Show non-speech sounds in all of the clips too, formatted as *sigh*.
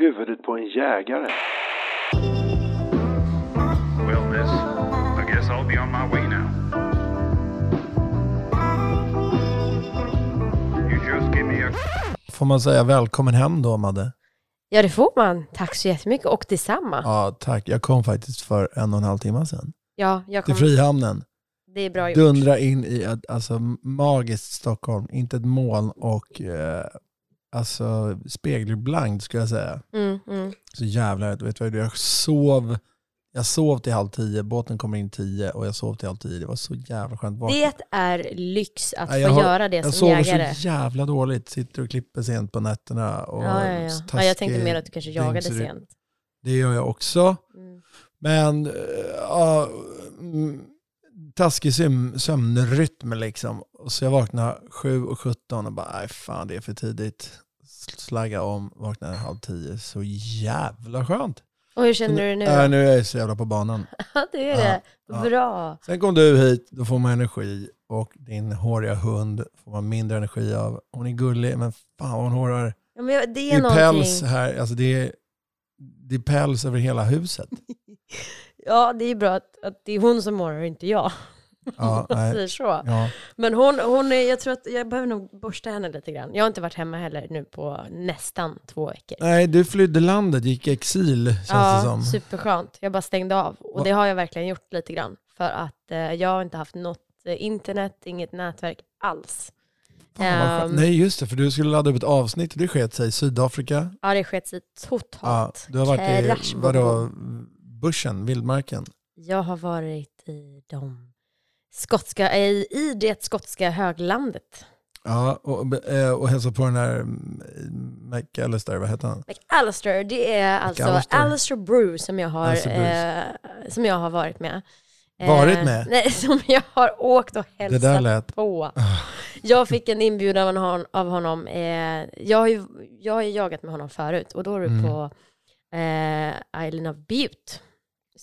huvudet på en jägare. Well, miss, I guess I'll be on my way now. You just give me a Får man säga välkommen hem då, Madde? Ja, det får man. Tack så jättemycket. Och detsamma. Ja, tack. Jag kom faktiskt för en och en halv timme sedan. Ja, jag Till kommer. Frihamnen. Det är bra gjort. Dundra in i ett alltså, magiskt Stockholm. Inte ett moln och eh, alltså, spegelblankt skulle jag säga. Mm, mm. Så jävla vet du vad jag sov. Jag sov till halv tio, båten kommer in tio och jag sov till halv tio. Det var så jävla skönt. Det är lyx att Nej, få jag har- göra det jag som sover jägare. så jävla dåligt. Sitter och klipper sent på nätterna. Och Ja, ja, ja. ja, jag tänkte mer att du kanske jagade dyngsrytm. sent. Det gör jag också. Mm. Men uh, ja, mm, taskig sömn, sömnrytm liksom. Och så jag vaknade 7 och 17 och bara, nej fan det är för tidigt. Slagga om, vaknade halv tio. Så jävla skönt. Och hur känner du nu? Äh, nu är jag så jävla på banan. *laughs* Ja, det är det. ja. Bra. Sen kom du hit, då får man energi. Och din håriga hund får man mindre energi av. Hon är gullig, men fan vad hon hårar. Ja, men det Det är är någonting. päls här, alltså det är, det är päls över hela huset. *laughs* Ja, det är bra att, att det är hon som morrar och inte jag. Ja, *laughs* säger så. Ja. Men hon, hon är, jag tror att jag behöver nog borsta henne lite grann. Jag har inte varit hemma heller nu på nästan två veckor. Nej, du flydde landet, gick i exil känns det Ja, som. superskönt. Jag bara stängde av. Och det har jag verkligen gjort lite grann. För att eh, jag har inte haft något eh, internet, inget nätverk alls. Fan. Ehm. Nej just det, för du skulle ladda upp ett avsnitt och det sket sig i Sydafrika. Ja, det sket sig Ja, totalt. du har varit i Crash, vadå, bushen, vildmarken. Jag har varit i de skotska, i, i det skotska höglandet. Ja, och, eh, och hälsa på den här mm, McAllister, vad heter han? McAllister, det är alltså McAllister. Alistair Brew som jag har, eh, som jag har varit med. Eh, Varit med? Nej, *laughs* som jag har åkt och Det där hälsat lät... på. Ah, Jag fick en inbjudan av hon- av honom. Eh, jag, har ju, jag har ju jagat med honom förut och då var det Mm. på eh, Island of Butte.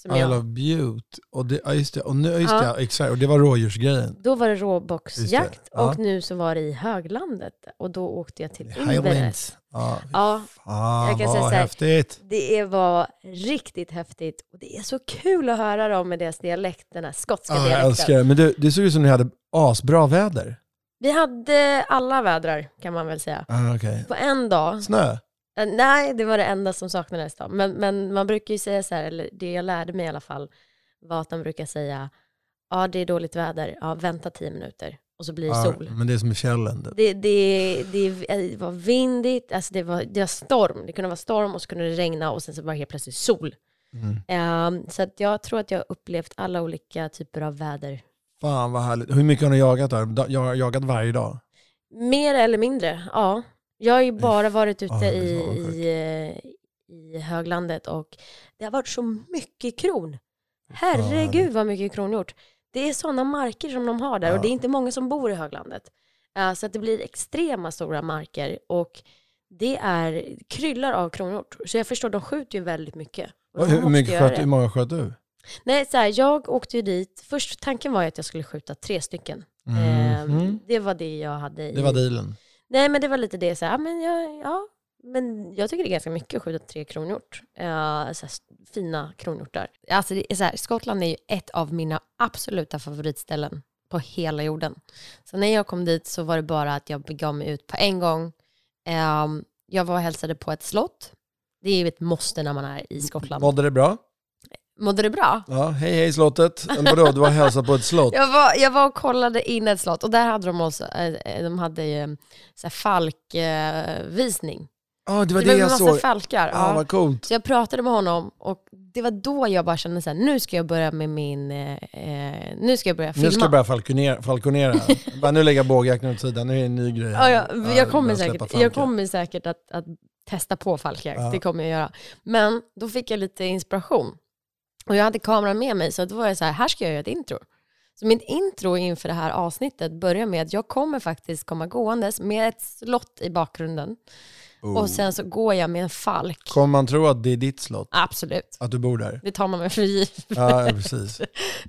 Som I jag, love Butte. Och det, ja, just det, och nu, just Ja. det, exakt. Och det var rådjursgrejen. då var det råboxjakt det, ja. och nu så var det i höglandet och då åkte jag till Inverness. Ja, Ja, fan jag kan säga så här. häftigt. det var riktigt häftigt och det är så kul att höra dem med deras dialekt, den här skotska Ja, jag dialekten. älskar det. Men du, det såg ut som ni hade asbra väder. Vi hade alla vädrar kan man väl säga. Ah, okej. På en dag Snö? Eh, Nej, det var det enda som saknades då. Men, men man brukar ju säga så här, eller det jag lärde mig i alla fall, var att de brukar säga, ja det är dåligt väder, ja vänta tio minuter och så blir det Ja, sol. men det är som i fjällen. typ. Det, det, det var vindigt, alltså det, var, det var storm, det kunde vara storm och så kunde det regna och sen så var det helt plötsligt sol. Mm. Ehm, så att jag tror att jag har upplevt alla olika typer av väder. Fan vad härligt. Hur mycket har ni jagat? Da- Jag har jagat varje dag. Mer eller mindre, ja. Jag har ju bara varit ute Ja, i, i, eh, i höglandet och det har varit så mycket kron. Herregud vad mycket kronhjort. Det är sådana marker som de har där och det är inte många som bor i höglandet. Eh, så att det blir extrema stora marker och det är kryllar av kronhjort. Så jag förstår, de skjuter ju väldigt mycket. Hur, mycket sköt, hur många sköt du? Nej, så här, jag åkte ju dit. Först tanken var ju att jag skulle skjuta tre stycken. Eh, Mhm. det var det jag hade i Det var dealen. Nej men det var lite det, så här, ah, men jag, ja, men jag tycker det är ganska mycket att skjuta tre kronhjort. Uh, så här, fina kronhjortar. Alltså det är så här, Skottland är ju ett av mina absoluta favoritställen på hela jorden. Så när jag kom dit så var det bara att jag begav mig ut på en gång. Um, jag var och hälsade på ett slott. Det är ju ett måste när man är i Skottland. Mådde det bra? Mådde det bra? Ja, hej hej slottet. Vadå, du var hälsat på ett slott? Jag var, jag var och kollade in ett slott och där hade de också, eh, de hade ju så falkvisning. Ja, det var det det, var jag massa såg. falkar. Ja, Ja. vad coolt. Så jag pratade med honom och det var då jag bara kände så här, nu ska jag börja med min, eh, eh, nu ska jag börja filma. Nu ska jag börja falkonera. falkonera. *laughs* Bara, nu lägger jag bågjakten åt sidan, nu är det en ny grej. ja, här. ja, Ja, jag kommer säkert, jag kommer säkert att, att testa på falkjakt, Ja. det kommer jag göra. Men då fick jag lite inspiration. Och jag hade kameran med mig så då var jag så här, här ska jag göra ett intro. Så mitt intro inför det här avsnittet börjar med att jag kommer faktiskt komma gåendes med ett slott i bakgrunden. Oh. Och sen så går jag med en falk. Kommer man tro att det är ditt slott? Absolut. Att du bor där? Det tar man med för givet. Ja, precis.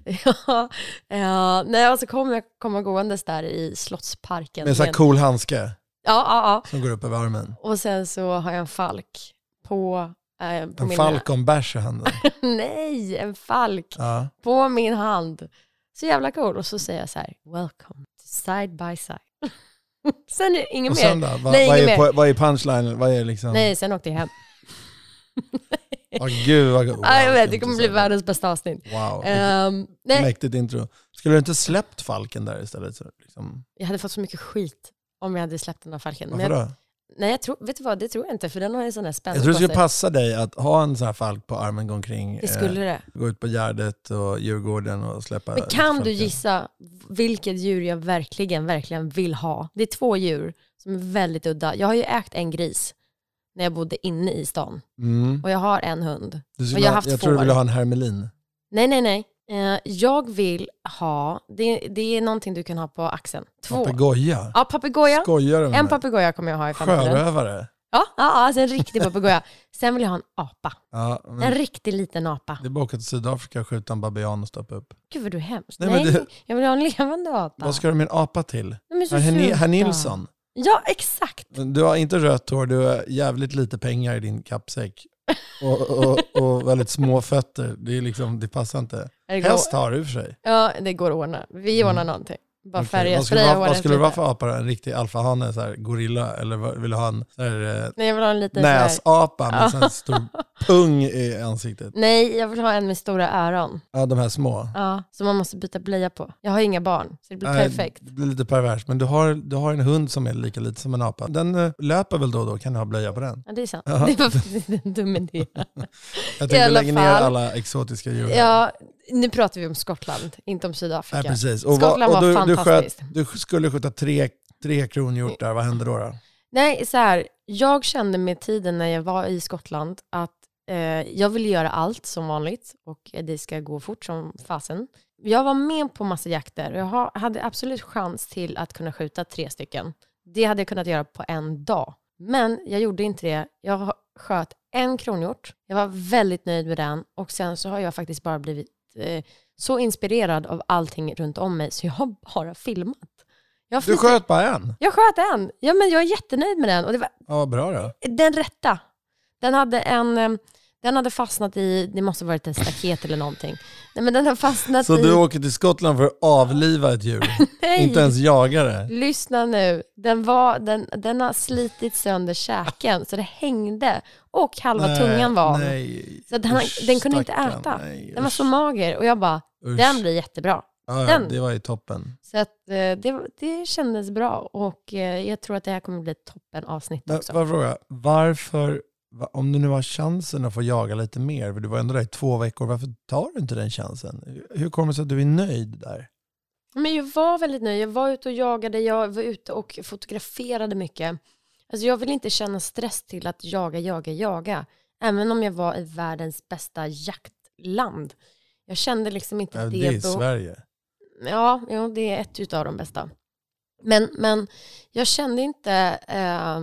*laughs* ja, ja, nej, och så kommer jag komma gåendes där i Slottsparken. Med en sån här cool handske ja, ja, ja. som går upp över armen. Och sen så har jag en falk på, eh, på En min falkonbärs i handen. *laughs* Nej, en falk Ja. på min hand. Så jävla cool. Och så säger jag så här, welcome to side by side. *laughs* sen är inget mer. då? Vad, Nej, vad, är, mer. vad är punchlinen? Vad är liksom... Nej, sen åkte jag hem. *laughs* Åh gud vad wow, Ja, jag vet, det kommer bli världens bästa avsnitt. Wow, nej, mäktigt intro. Skulle du inte släppt falken där istället? Så, liksom, jag hade fått så mycket skit om jag hade släppt den här falken. Varför då? Nej, jag tror, vet du vad, det tror jag inte, för den har ju sån här spänning Jag tror det skulle passa dig att ha en sån här falk på armen, gå omkring, Det skulle det. eh, gå ut på Gärdet och Djurgården och släppa Men kan du gissa vilket djur jag verkligen, verkligen vill ha? Det är två djur som är väldigt udda. Jag har ju ägt en gris när jag bodde inne i stan. Mm. Och jag har en hund. Du Och skulle, jag har ha- haft jag tror du får. ville ha en hermelin. Nej, nej, nej. Eh, jag vill ha, det, det är någonting du kan ha på axeln. Två. Papegoja? Ja, papegoja. Skojar du med En mig? papegoja kommer jag ha i framtiden. Sjörövare? Ja, ja, alltså en riktig papegoja. Sen vill jag ha en apa. Ja, men En riktig liten apa. det är bara att åka till Sydafrika och skjuta en babian och stoppa upp. Gud vad du är hemskt. Nej, Nej, men det- jag vill ha en levande apa. Vad ska du med en apa till? De är så Herr, herr Nilsson, Ja, exakt. du har inte rött hår, du har jävligt lite pengar i din kappsäck. Och, och, och väldigt små fötter. Det, är liksom, det passar inte. Häst har du för sig. ja, det går att ordna. Vi ordnar någonting. Bara Mm. Okej, färga, vad skulle, spraya vad skulle det vara för apa då? En riktig alfahane, så här, gorilla? Eller vill du ha en så här, eh, Nej, jag vill ha en liten näsapa med en stor *laughs* pung i ansiktet? Nej, jag vill ha en med stora öron. Ja, de här små. Ja, som man måste byta blöja på. Jag har inga barn, så det blir Nej, perfekt. Det blir lite perverst, men du har, du har en hund som är lika lite som en apa. Den eh, löper väl då och då, kan du ha blöja på den? Ja, det är sant. Ja. *laughs* Det var faktiskt en dum idé. *laughs* Jag tänkte lägga ner alla exotiska djur. Ja, nu pratar vi om Skottland, inte om Nej, Sydafrika. precis. Och, Skottland vad, och var du, du, sköt, fantastiskt. du skulle skjuta tre, tre kronhjortar, vad hände då? då? Nej, så här, jag kände med tiden när jag var i Skottland att eh, jag ville göra allt som vanligt och det ska gå fort som fasen. Jag var med på massa jakter och jag ha- hade absolut chans till att kunna skjuta tre stycken. Det hade jag kunnat göra på en dag. Men jag gjorde inte det. Jag sköt en kronhjort. Jag var väldigt nöjd med den och sen så har jag faktiskt bara blivit eh, så inspirerad av allting runt om mig så jag har bara filmat. Jag, Du sköt bara en? jag sköt en. Ja, men jag är jättenöjd med den. Och det var Ja, bra då. den rätta. Den hade en... Den hade fastnat i, det måste ha varit ett staket eller någonting. Nej men den har fastnat Så i... du åker till Skottland för att avliva ett djur? *laughs* Nej! Inte ens jaga det? Lyssna nu. Den, var, den, den har slitit sönder käken så det hängde. Och halva Nej, tungan var av. Nej. Så han, Usch, den kunde inte stackarn. äta. Nej, Den var så mager. Och jag bara, usch. den blir jättebra. ja, den- Det var ju toppen. Så att, eh, det, det kändes bra. Och eh, jag tror att det här kommer bli ett toppen avsnitt också. Jag fråga, varför, va- om du nu har chansen att få jaga lite mer, för du var ändå där i två veckor, varför tar du inte den chansen? Hur kommer det sig att du är nöjd där? Men jag var väldigt nöjd. Jag var ute och jagade, jag var ute och fotograferade mycket. Alltså jag vill inte känna stress till att jaga, jaga, jaga. Även om jag var i världens bästa jaktland. Jag kände liksom inte Ja, det. det är behov- Sverige. Ja, ja, det är ett utav de bästa. Men, men jag kände inte eh,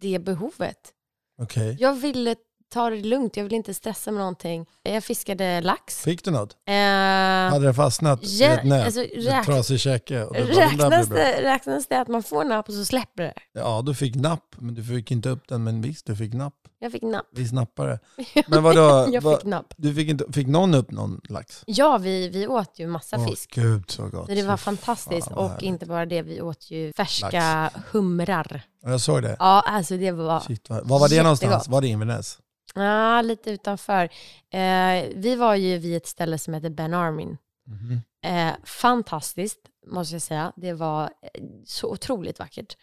det behovet. Okej. Jag ville ta det lugnt, jag ville inte stressa med någonting. Jag fiskade lax. Fick du något? Eh, Hade den fastnat i ett nät? alltså, räk- trasig käke? det bara, "Den där blir Räknas bra." det, räknas det att man får napp och så släpper det? Ja, du fick napp, men du fick inte upp den. Men visst, du fick napp. Jag fick napp. Vi snappade. *laughs* Men vadå? jag vad- fick napp. Du fick, inte, fick någon upp någon lax? Ja, vi, vi åt ju massa Åh fisk. gud så gott. Så det var fantastiskt. fan och härligt. inte bara det, vi åt ju färska humrar. Ja, Jag såg det. Ja, alltså det var Shit, vad, var var det Jättegott. någonstans? Var det Inverness? Ja, lite utanför. Eh, vi var ju vid ett ställe som heter Ben Armin. Mhm. Eh, fantastiskt, måste jag säga. Det var eh, så otroligt vackert.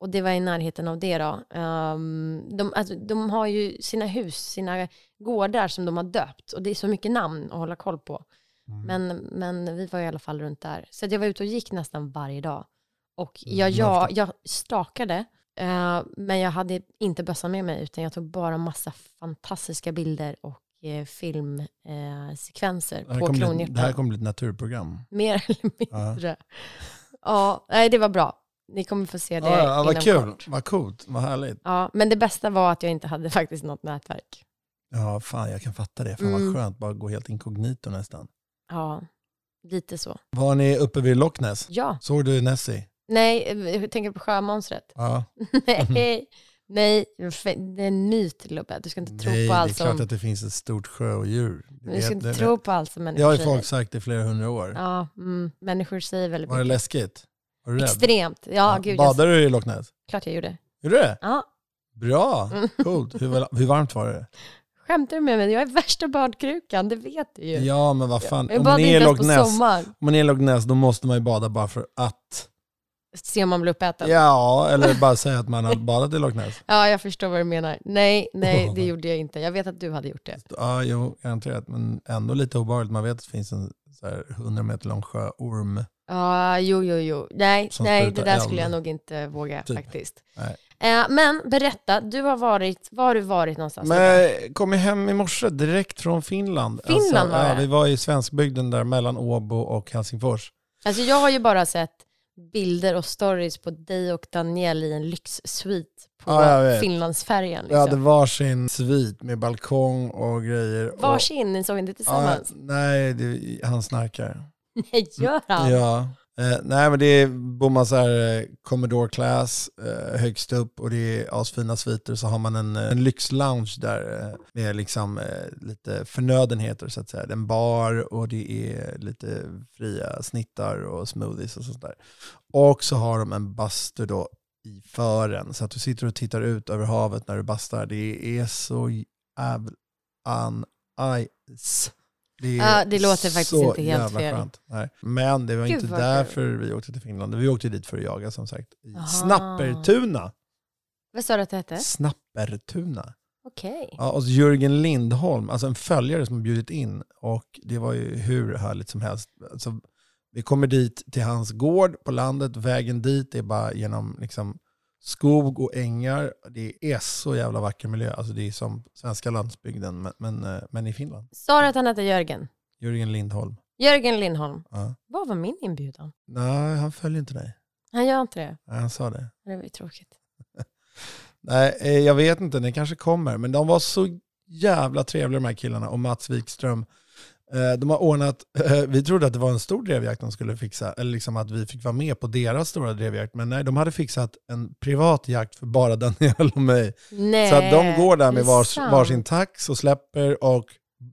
Och det var i närheten av det då. Ehm, de, alltså, de har ju sina hus, sina gårdar som de har döpt. Och det är så mycket namn att hålla koll på. Mm. Men, men vi var i alla fall runt där. Så jag var ute och gick nästan varje dag. Och jag, Mm, jag, jag stakade, eh, men jag hade inte bössan med mig, utan jag tog bara massa fantastiska bilder och eh, filmsekvenser eh, på kronhjorten. det här kommer bli ett naturprogram. Mer eller mindre. Ja, nej, det var bra. Ni kommer få se det Ja, ja, vad kul, kort. vad coolt, vad härligt. Ja, men det bästa var att jag inte hade *laughs* faktiskt något nätverk. Ja, fan jag kan fatta det. Fan Mm. vad skönt, bara gå helt inkognito nästan. Ja, lite så. Var ni uppe vid Loch Ness? Ja, Såg du Nessie? Nej, jag tänker på sjömonstret. Ja. *laughs* nej, Nej, det är en myt Lubbe. Du ska inte tro Nej, på det är allt klart som... att det finns ett stort sjöodjur. Det Du ska inte det- tro på allt som Det människor har ju säger. folk sagt i flera hundra år. Ja, mm, människor säger väldigt Var det mycket. läskigt? Var du? Extremt. Ja, gud. Jag, Badade du i Loch Ness? klart jag gjorde. Gjorde du det? Ja. Bra, Mm. *laughs* coolt. Hur, hur varmt var det? Skämtar du med mig? Jag är värsta badkrukan, det vet du ju. Ja, men vad fan. jag Om man, är Loch Ness, om man är i Loch Ness, då måste man ju bada bara för att. Se om man blir uppäten. Ja, eller bara säga att man har badat i Loch Ness. Ja, jag förstår vad du menar. Nej, nej, det gjorde jag inte. Jag vet att du hade gjort det. Ja, jo, garanterat. Men ändå lite obehagligt. Man vet att det finns en så här 100 meter lång sjöorm. Ja, jo, jo, jo. Nej, Som nej det där eld. skulle jag nog inte våga Typ. faktiskt. Nej. Eh, men berätta, du har varit, var har du varit någonstans? Men jag kom hem i morse direkt från Finland. Finland alltså, var ja, det? Vi var i svenskbygden där mellan Åbo och Helsingfors. Alltså jag har ju bara sett bilder och stories på dig och Daniel i en lyxsvit på Ja. Finlandsfärjan. Vi hade Liksom. varsin svit med balkong och grejer. och, Varsin, ni såg inte ja, tillsammans? Nej, det, han snarkar. *laughs* Nej, gör han? Ja. Eh, nej men det är bommar så här eh, Commodore Class eh, högst upp och det är asfina sviter. Så har man en, eh, en lyxlounge där eh, med liksom eh, lite förnödenheter så att säga. Det är En bar och det är lite fria snittar och smoothies och sånt där. Och så har de en bastu då i fören så att du sitter och tittar ut över havet när du bastar. Det är så jävla nice. Det, Ja, det låter faktiskt inte helt fel. Skönt. Nej. Men det var Gud, inte kul. därför vi åkte till Finland. Vi åkte dit för att jaga som sagt. I Aha. Snappertuna. Vad sa du att det hette? Snappertuna. Okej. Ja, och Jörgen Lindholm, alltså en följare som har bjudit in. Och det var ju hur härligt som helst. Alltså, vi kommer dit till hans gård på landet. Vägen dit är bara genom liksom, skog och ängar. Det är så jävla vacker miljö. Alltså, det är som svenska landsbygden, men, men, eh, men i Finland. Sa du att han hette Jörgen? Jörgen Lindholm. Jörgen Lindholm. Ja. Vad var min inbjudan? Nej, han följer inte dig. Han gör inte det. Nej, han sa det. Det var ju tråkigt. *laughs* Nej, eh, jag vet inte, det kanske kommer. Men de var så jävla trevliga de här killarna och Mats Wikström. Eh, De har ordnat, vi trodde att det var en stor drevjakt de skulle fixa, eller liksom att vi fick vara med på deras stora drevjakt. Men nej, de hade fixat en privat jakt för bara *laughs* Daniel och mig. Nej. Så att de går där med vars, varsin tax och släpper och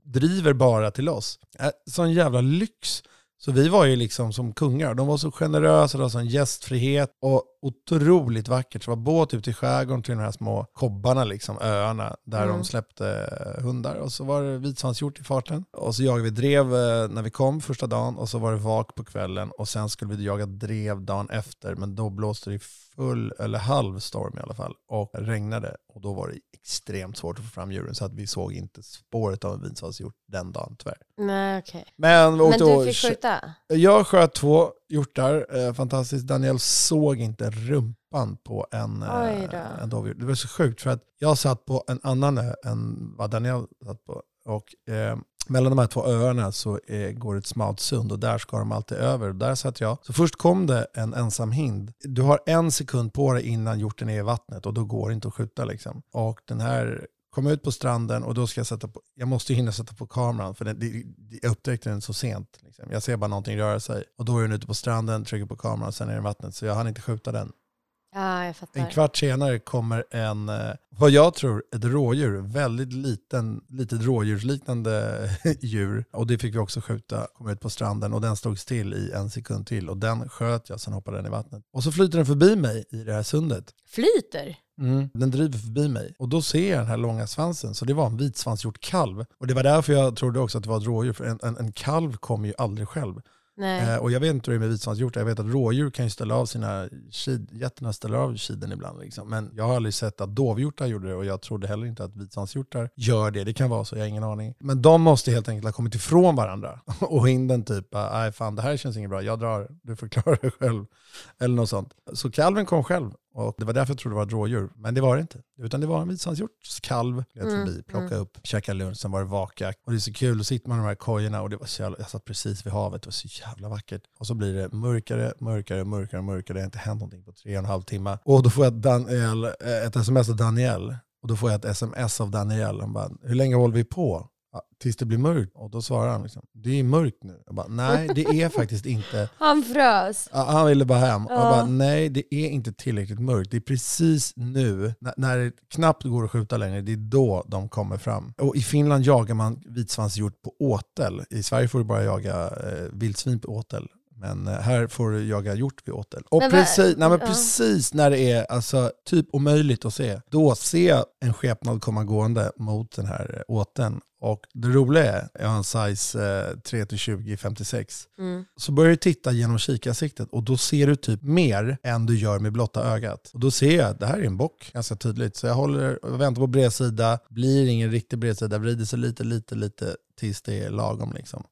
driver bara till oss. Äh, Sån jävla lyx. Så vi var ju liksom som kungar. De var så generösa, de var sån gästfrihet och otroligt vackert. Så det var båt ut till skärgården till de här små kobbarna, liksom, öarna, där Mm. de släppte hundar. Och så var det vitsvanshjort i farten. Och så jagade vi drev eh, när vi kom första dagen och så var det vak på kvällen. Och sen skulle vi jaga drev dagen efter, men då blåste det full, eller halv storm i alla fall. Och regnade. Och då var det extremt svårt att få fram djuren så att vi såg inte spåret av en vitsvanshjort den dagen tyvärr. Nej, okej. Men Men du fick skjuta? jag sköt två hjortar, eh, fantastiskt. Daniel såg inte rumpan på en, eh, en dovhjort. Det var så sjukt för att jag satt på en annan ö än vad Daniel satt på. Och eh, mellan de här två öarna så eh, går ett smalt sund och där ska de alltid över. Där satt jag. Så först kom det en ensam hind. Du har en sekund på dig innan hjorten är i vattnet och då går det inte att skjuta liksom. Och den här kom ut på stranden och då ska jag sätta på, jag måste hinna sätta på kameran för den, det, jag upptäckte den så sent. Liksom. Jag ser bara någonting röra sig och då är den ute på stranden, trycker på kameran och sen är den i vattnet. Så jag hann inte skjuta den. Ja, jag fattar. En kvart senare kommer en, eh, vad jag tror, ett rådjur. Väldigt liten, litet rådjursliknande *laughs* djur. Och det fick vi också skjuta, kom ut på stranden och den stod still i en sekund till. Och den sköt jag, sen hoppade den i vattnet. Och så flyter den förbi mig i det här sundet. Flyter? Den driver förbi mig och då ser jag den här långa svansen. Så det var en vitsvanshjort kalv. Och det var därför jag trodde också att det var ett rådjur. För en, en, en kalv kommer ju aldrig själv. Nej. Eh, och jag vet inte hur det är med vitsvanshjortar. Jag vet att rådjur kan ju ställa av sina kid, getterna ställer av kiden ibland. Liksom. Men jag har aldrig sett att dovhjortar gjorde det och jag trodde heller inte att vitsvanshjortar gör det. Det kan vara så, jag har ingen aning. Men de måste helt enkelt ha kommit ifrån varandra. *laughs* och hinden typ, nej fan det här känns inget bra, jag drar, du får klara dig själv. Eller något sånt. Så kalven kom själv och det var därför jag trodde det var ett rådjur. Men det var det inte. Utan det var en vitsvanshjorts kalv. Jag Mm, förbi, plockade mm. upp, käkade lunch, sen var det vakjakt. Och det är så kul, då sitter man i de här kojorna och det var så jävla, jag satt precis vid havet, det var så jävla vackert. Och så blir det mörkare, mörkare, mörkare, mörkare. Det har inte hänt någonting på tre och en halv timme. Och då får jag Daniel, eh, ett sms av Daniel. Och då får jag ett sms av Daniel. Han bara, hur länge håller vi på? Ja, tills det blir mörkt. Och då svarar han liksom, det är mörkt nu. Jag bara, nej det är *laughs* faktiskt inte. Han frös. Ja, Han ville bara hem. Och jag Ja. bara, nej det är inte tillräckligt mörkt. Det är precis nu, när, när det knappt går att skjuta längre, det är då de kommer fram. Och i Finland jagar man vitsvanshjort på åtel. I Sverige får du bara jaga eh, vildsvin på åtel. Men eh, här får du jaga hjort vid åtel. Och Men precis, nej, men ja. precis när det är alltså, typ omöjligt att se, då ser jag en skepnad komma gående mot den här eh, åteln. Och det roliga är, jag har en size eh, 3-20 56 Mm. så börjar du titta genom kikarsiktet och då ser du typ mer än du gör med blotta ögat. Och då ser jag att det här är en bock ganska tydligt. Så jag håller väntar på bredsida, blir ingen riktig bredsida, vrider sig lite, lite, lite tills det är lagom liksom.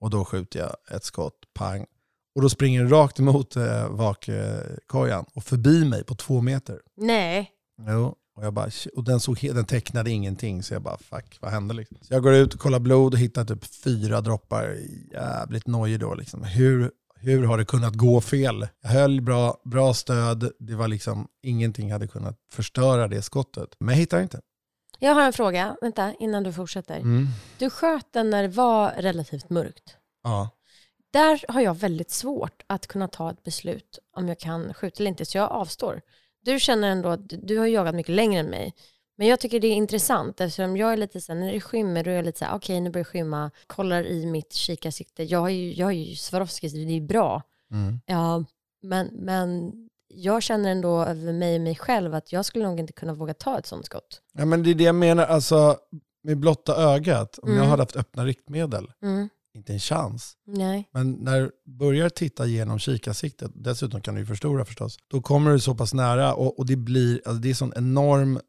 Och då skjuter jag ett skott, pang. Och då springer den rakt emot eh, vakkojan och förbi mig på två meter. Nej. Jo. Och, jag bara, och den, såg, den tecknade ingenting, så jag bara fuck, vad hände liksom? Så jag går ut och kollar blod och hittar typ fyra droppar. Jävligt nojig då liksom. Hur, hur har det kunnat gå fel? Jag höll bra, bra stöd, det var liksom, ingenting hade kunnat förstöra det skottet. Men jag hittar inte. Jag har en fråga, vänta, innan du fortsätter. Mm. Du sköt den när det var relativt mörkt. Ja. Där har jag väldigt svårt att kunna ta ett beslut om jag kan skjuta eller inte, så jag avstår. Du känner ändå att du- har jagat mycket längre än mig. Men jag tycker det är intressant eftersom jag är lite så här, när det skymmer då är jag lite så här, okej nu börjar det skymma, kollar i mitt kikarsikte. Jag har ju, jag har ju Swarovskis, det är bra. Mm. Ja, men, men jag känner ändå över mig och mig själv att jag skulle nog inte kunna våga ta ett sånt skott. ja, men det är det jag menar, alltså med blotta ögat, om jag Mm. hade haft öppna riktmedel, Mm. Inte en chans. Nej. Men när du börjar titta genom kikarsiktet, dessutom kan du ju förstora förstås, då kommer du så pass nära och, och det blir, alltså det är sån enorm,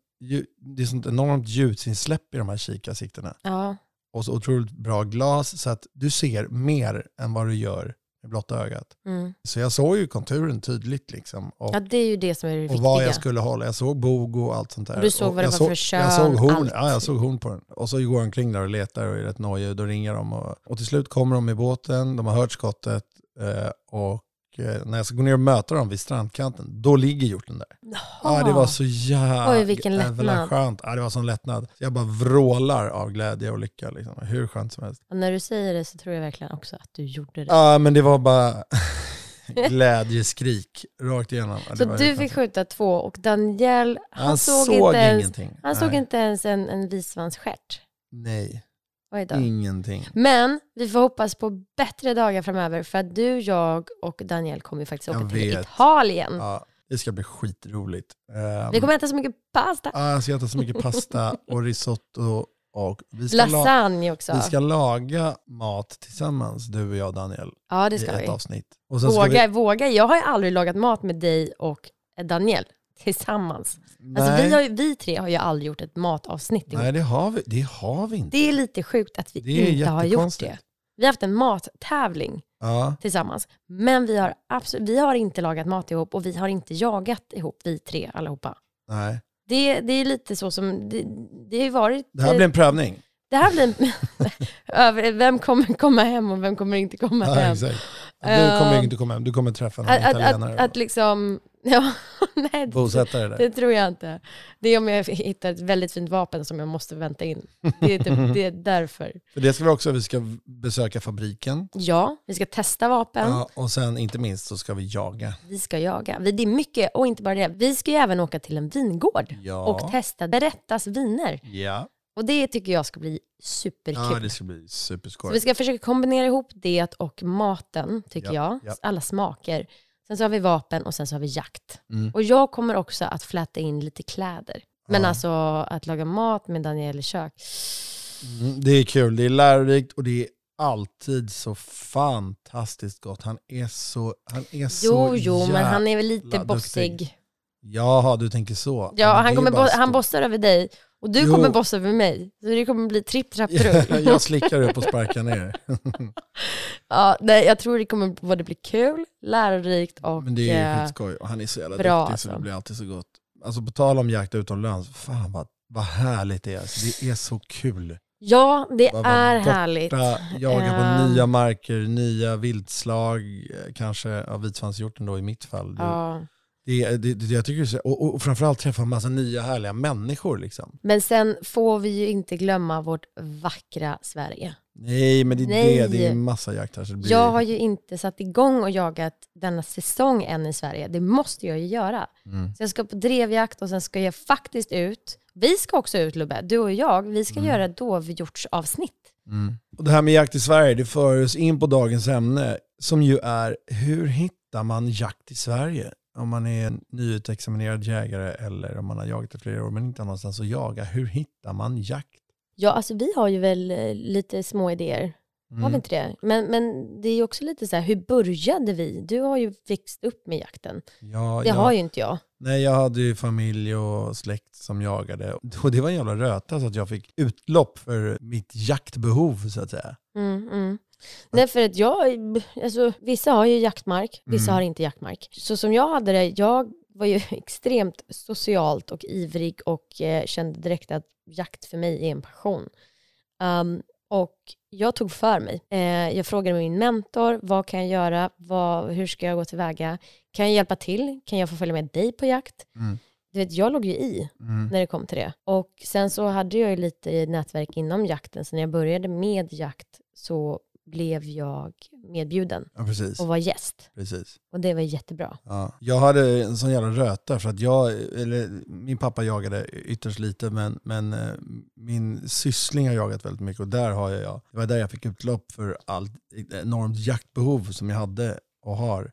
det är sånt enormt ljudsinsläpp i de här kikarsiktena. Ja. Och så otroligt bra glas så att du ser mer än vad du gör med blotta ögat. Mm. Så jag såg ju konturen tydligt liksom. Och, ja, det är ju det som är det och viktiga. vad jag skulle hålla. Jag såg bog och allt sånt där. Och du såg och vad det var såg, för kön, Jag såg horn, allt. ja, jag såg horn på den. Och så går jag omkring där och letar och är rätt nojig. Då ringer de. Och, och till slut kommer de i båten, de har hört skottet. Eh, och när jag ska gå ner och möta dem vid strandkanten, då ligger hjorten där. Ja, det var så jävla Oj, vilken lättnad. skönt. Ja, det var sån lättnad. Så jag bara vrålar av glädje och lycka. Liksom. Hur skönt som helst. Och när du säger det så tror jag verkligen också att du gjorde det. Ja, men det var bara *laughs* glädjeskrik rakt igenom. Så du fick skjuta två och Daniel, han, Han såg, såg inte ens, ingenting. han såg Nej. inte ens en, en vitsvansstjärt. Nej, Oj då. ingenting. Men vi får hoppas på bättre dagar framöver för att du, jag och Daniel kommer ju faktiskt åka Jag till vet. Italien. Ja, det ska bli skitroligt. Um, Vi kommer äta så mycket pasta. ja, jag ska äta så mycket pasta och risotto. Och vi, ska la- Lasagne också. vi ska laga mat tillsammans, du och jag Daniel, ja, det i ska ett vi. avsnitt. Och sen ska Våga, vi, våga. Jag har ju aldrig lagat mat med dig och Daniel tillsammans. Alltså, vi, har, vi tre har ju aldrig gjort ett matavsnitt ihop. nej det, har vi, det har vi inte. Det är lite sjukt att vi inte har gjort det. Vi har haft en mattävling Ja, tillsammans, men vi har, absolut, vi har inte lagat mat ihop och vi har inte jagat ihop, vi tre allihopa. nej. Det, det är lite så som, det, det har ju varit... Det här blir en prövning. det här blir en, *laughs* vem kommer komma hem och vem kommer inte komma Ja, hem. exakt. Du kommer Eh, inte komma hem, du kommer träffa någon Att, att, italienare. att, att liksom, *laughs* ja, nej, det, Bosättare där. det tror jag inte. Det är om jag hittar ett väldigt fint vapen som jag måste vänta in. Det är, typ, det är därför. *laughs* För det ska vi också, vi ska besöka fabriken. Ja, vi ska testa vapen. Ja, och sen inte minst så ska vi jaga. Vi ska jaga. Vi- Det är mycket, och inte bara det. Vi ska ju även åka till en vingård Ja. och testa Berättas viner. Ja. Och det tycker jag ska bli superkul. ja, det ska bli Så superskoj. vi ska försöka kombinera ihop det och maten, tycker Ja, jag. ja. Alla smaker. Sen så har vi vapen och sen så har vi jakt. Mm. Och jag kommer också att fläta in lite kläder. Men Ja. alltså att laga mat med Daniel i kök. Mm, det är kul, det är lärorikt och det är alltid så fantastiskt gott. Han är så Han är så Jo, jo, men han är väl lite bossig. duktig. Jaha, du tänker så. Ja, men han, kommer bo- han bossar över dig och du Jo. kommer bossa över mig. Så det kommer bli tripp, trapp, trull. Jag slickar upp och sparkar ner. *laughs* ja, nej, jag tror det kommer både bli kul, lärorikt och... Men det är eh, skitskoj och han är så jävla bra, duktig så alltså. det blir alltid så gott. Alltså på tal om jakt utomlands, fan vad, vad härligt det är. Alltså, det är så kul. Ja, det Bara är borta, härligt. Jaga på Ehm. nya marker, nya viltslag, eh, kanske ja, vitsvanshjorten då i mitt fall. Du, Ja. Det, det, det, jag tycker så, och, och framförallt träffa en massa nya härliga människor. Liksom. Men sen får vi ju inte glömma vårt vackra Sverige. Nej, men det är Nej. det. Det är en massa jakt här. Så det blir, Jag har ju inte satt igång och jagat denna säsong än i Sverige. Det måste jag ju göra. mm. Så jag ska på drevjakt och sen ska jag faktiskt ut. Vi ska också ut Lubbe, du och jag. Vi ska göra dovhjortsavsnitt. Mm. Och det här med jakt i Sverige, det för oss in på dagens ämne som ju är hur hittar man jakt i Sverige? Om man är en nyutexaminerad jägare eller om man har jagat i flera år men inte har någonstans att jaga. Hur hittar man jakt? Ja, alltså vi har ju väl eh, lite små idéer. Har vi Mm. inte det? Men, men det är ju också lite så här, hur började vi? Du har ju växt upp med jakten. Ja, Det ja. har ju inte jag. Nej, jag hade ju familj och släkt som jagade. Och det var en jävla röta så att jag fick utlopp för mitt jaktbehov så att säga. Mm, mm. Nej, för att jag, alltså, vissa har ju jaktmark, vissa Mm. har inte jaktmark. Så som jag hade det, jag var ju *laughs* extremt socialt och ivrig och eh, kände direkt att jakt för mig är en passion. Um, och jag tog för mig. Eh, jag frågade min mentor, vad kan jag göra? Vad, hur ska jag gå tillväga? Kan jag hjälpa till? Kan jag få följa med dig på jakt? Mm. Du vet, jag låg ju i Mm. när det kom till det. Och sen så hade jag ju lite nätverk inom jakten, så när jag började med jakt så blev jag medbjuden Ja, och var gäst. precis. Och det var jättebra. Ja. Jag hade en sån jävla röta för att jag, eller min pappa jagade ytterst lite men, men eh, min syssling har jagat väldigt mycket och där har jag, det var där jag fick utlopp för allt enormt jaktbehov som jag hade och har.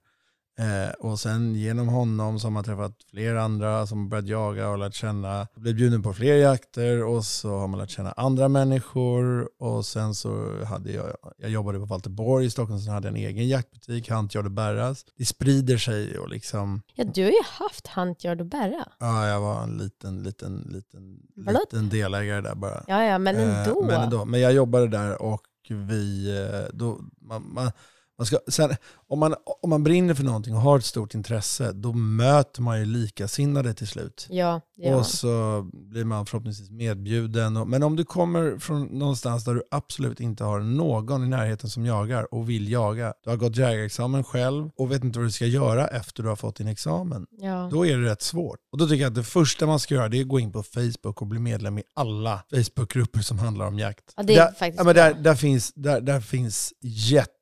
Eh, och sen genom honom så har man träffat fler andra som börjat jaga och lärt känna, blivit bjuden på fler jakter och så har man lärt känna andra människor och sen så hade jag, jag jobbade på Valterborg i Stockholm, sen hade jag en egen jaktbutik, Hantjard och Berras. Det sprider sig och liksom, Ja, du har ju haft Hantjard och Berra. ja jag var en liten, liten, liten, Förlåt? liten delägare där bara. Ja, ja, men Eh, ändå. Men, ändå. men jag jobbade där och vi, eh, då, man, man, man ska, sen, om, man, om man brinner för någonting och har ett stort intresse, då möter man ju likasinnade till slut. Ja, ja. Och så blir man förhoppningsvis medbjuden. Och, men om du kommer från någonstans där du absolut inte har någon i närheten som jagar och vill jaga, du har gått jägarexamen själv och vet inte vad du ska göra efter du har fått din examen, ja. då är det rätt svårt. Och då tycker jag att det första man ska göra det är att gå in på Facebook och bli medlem i alla Facebookgrupper som handlar om jakt. Ja, det är där, faktiskt ja, men där, där, finns, där, där finns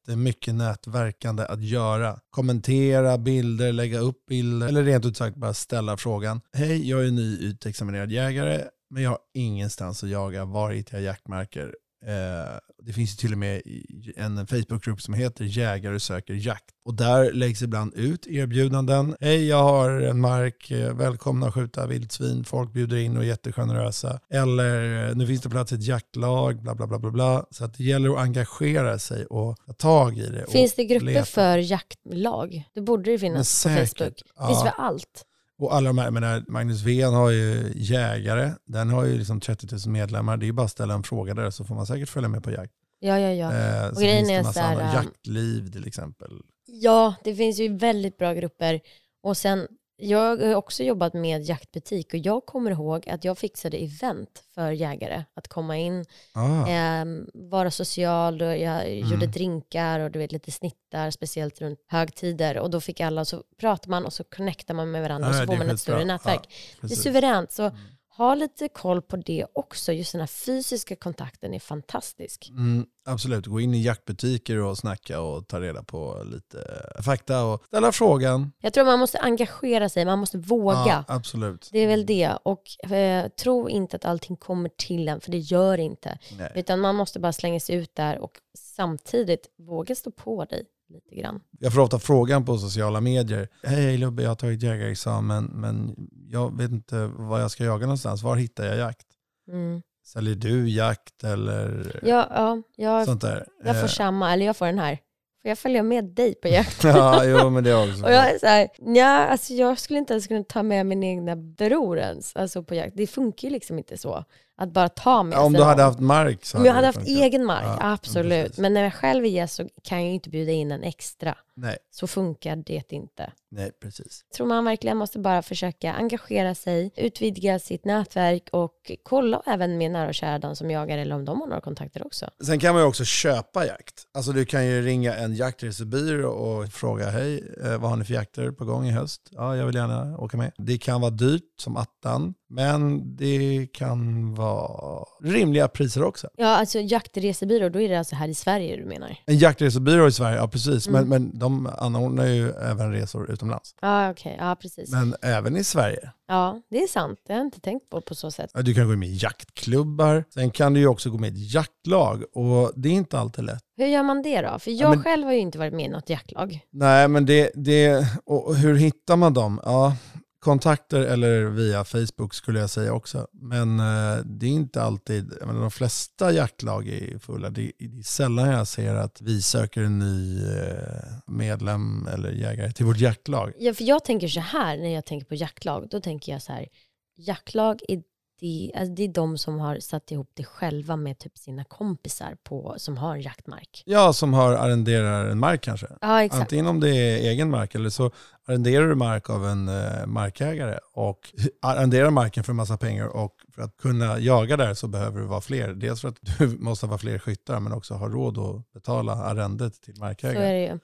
jättemycket nätverkande att göra. Kommentera bilder, lägga upp bilder eller rent ut sagt bara ställa frågan. Hej, jag är ny utexaminerad jägare men jag har ingenstans att jaga. Var hittar jag jaktmarker? Eh, det finns ju till och med en Facebookgrupp som heter Jägare söker jakt. Och där läggs ibland ut erbjudanden. Hej, jag har en mark, eh, välkomna att skjuta vildsvin. Folk bjuder in och är jättegenerösa. Eller eh, nu finns det plats i ett jaktlag, bla bla bla bla bla. Så att det gäller att engagera sig och ta tag i det. Finns det grupper leta. för jaktlag? Det borde det finnas på. Facebook. Ja. finns för allt. Och alla de här, menar, Magnus Ven har ju jägare, den har ju liksom 30 000 medlemmar. Det är ju bara att ställa en fråga där så får man säkert följa med på jakt. Ja, ja, ja. Eh, så grejen är så här, ähm, jaktliv till exempel. Ja, det finns ju väldigt bra grupper. Och sen, jag har också jobbat med jaktbutik och jag kommer ihåg att jag fixade event för jägare. Att komma in, Ah, ehm, vara social och jag Mm. gjorde drinkar och du vet lite snittar, speciellt runt högtider. Och då fick alla, så pratar man och så connectar man med varandra och Ja, så får man ett större nätverk. Ja, det är suveränt. Så Mm. Ha lite koll på det också. Just den här fysiska kontakten är fantastisk. Mm, absolut, gå in i jaktbutiker och snacka och ta reda på lite fakta och ställa frågan. Jag tror man måste engagera sig, man måste våga. Ja, absolut. Det är väl det. Och eh, tro inte att allting kommer till en, för det gör inte. Nej. Utan man måste bara slänga sig ut där och samtidigt våga stå på dig lite grann. Jag får ofta frågan på sociala medier. Hej Lubbe, jag har tagit jägarexamen men jag vet inte var jag ska jaga någonstans. Var hittar jag jakt? Mm. Säljer du jakt eller Ja, ja, jag, sånt där? jag får Eh, samma, eller jag får den här. Får jag följa med dig på jakt? *laughs* ja, jo, men det också. *laughs* Och jag är så här, nja, alltså jag skulle inte ens kunna ta med min egna bror ens alltså på jakt. Det funkar ju liksom inte så. Att bara ta med Ja, om sig du hade någon. haft mark så Om jag hade haft funkat. egen mark, Ja, absolut. Men när jag själv är gäst så kan jag ju inte bjuda in en extra. Nej, så funkar det inte. nej precis. Jag tror man verkligen måste bara försöka engagera sig, utvidga sitt nätverk och kolla även med nära och kära de som jagar eller om de har några kontakter också. Sen kan man ju också köpa jakt. Alltså du kan ju ringa en jaktresebyrå och fråga hej, eh, vad har ni för jakter på gång i höst? Ja, jag vill gärna åka med. Det kan vara dyrt som attan, men det kan vara rimliga priser också. Ja, alltså jaktresebyrå, då är det alltså här i Sverige du menar? En jaktresebyrå i Sverige, ja precis, Mm. men, men de anordnar ju även resor utomlands. Ja, okej, ja precis. Men även i Sverige. Ja, det är sant. Det har jag inte tänkt på på så sätt. Ja, Du kan gå med i jaktklubbar, sen kan du ju också gå med i ett jaktlag och det är inte alltid lätt. Hur gör man det då? För jag men- själv har ju inte varit med i något jaktlag. Nej, men det, det och hur hittar man dem? Ja, kontakter eller via Facebook skulle jag säga också. Men eh, det är inte alltid, jag menar, de flesta jaktlag är fulla. Det, det är sällan jag ser att vi söker en ny eh, medlem eller jägare till vårt jaktlag. Ja, för jag tänker så här när jag tänker på jaktlag. Då tänker jag så här, jaktlag är det, alltså det är de som har satt ihop det själva med typ sina kompisar på, som har jaktmark. Ja, som har arrenderar en mark kanske. Ja, exakt. Antingen om det är egen mark eller så arrenderar du mark av en eh, markägare och *laughs* arrenderar marken för en massa pengar och för att kunna jaga där så behöver du vara fler. Dels för att *laughs* du måste vara fler skyttar men också ha råd att betala arrendet till Så är markägaren. det ju.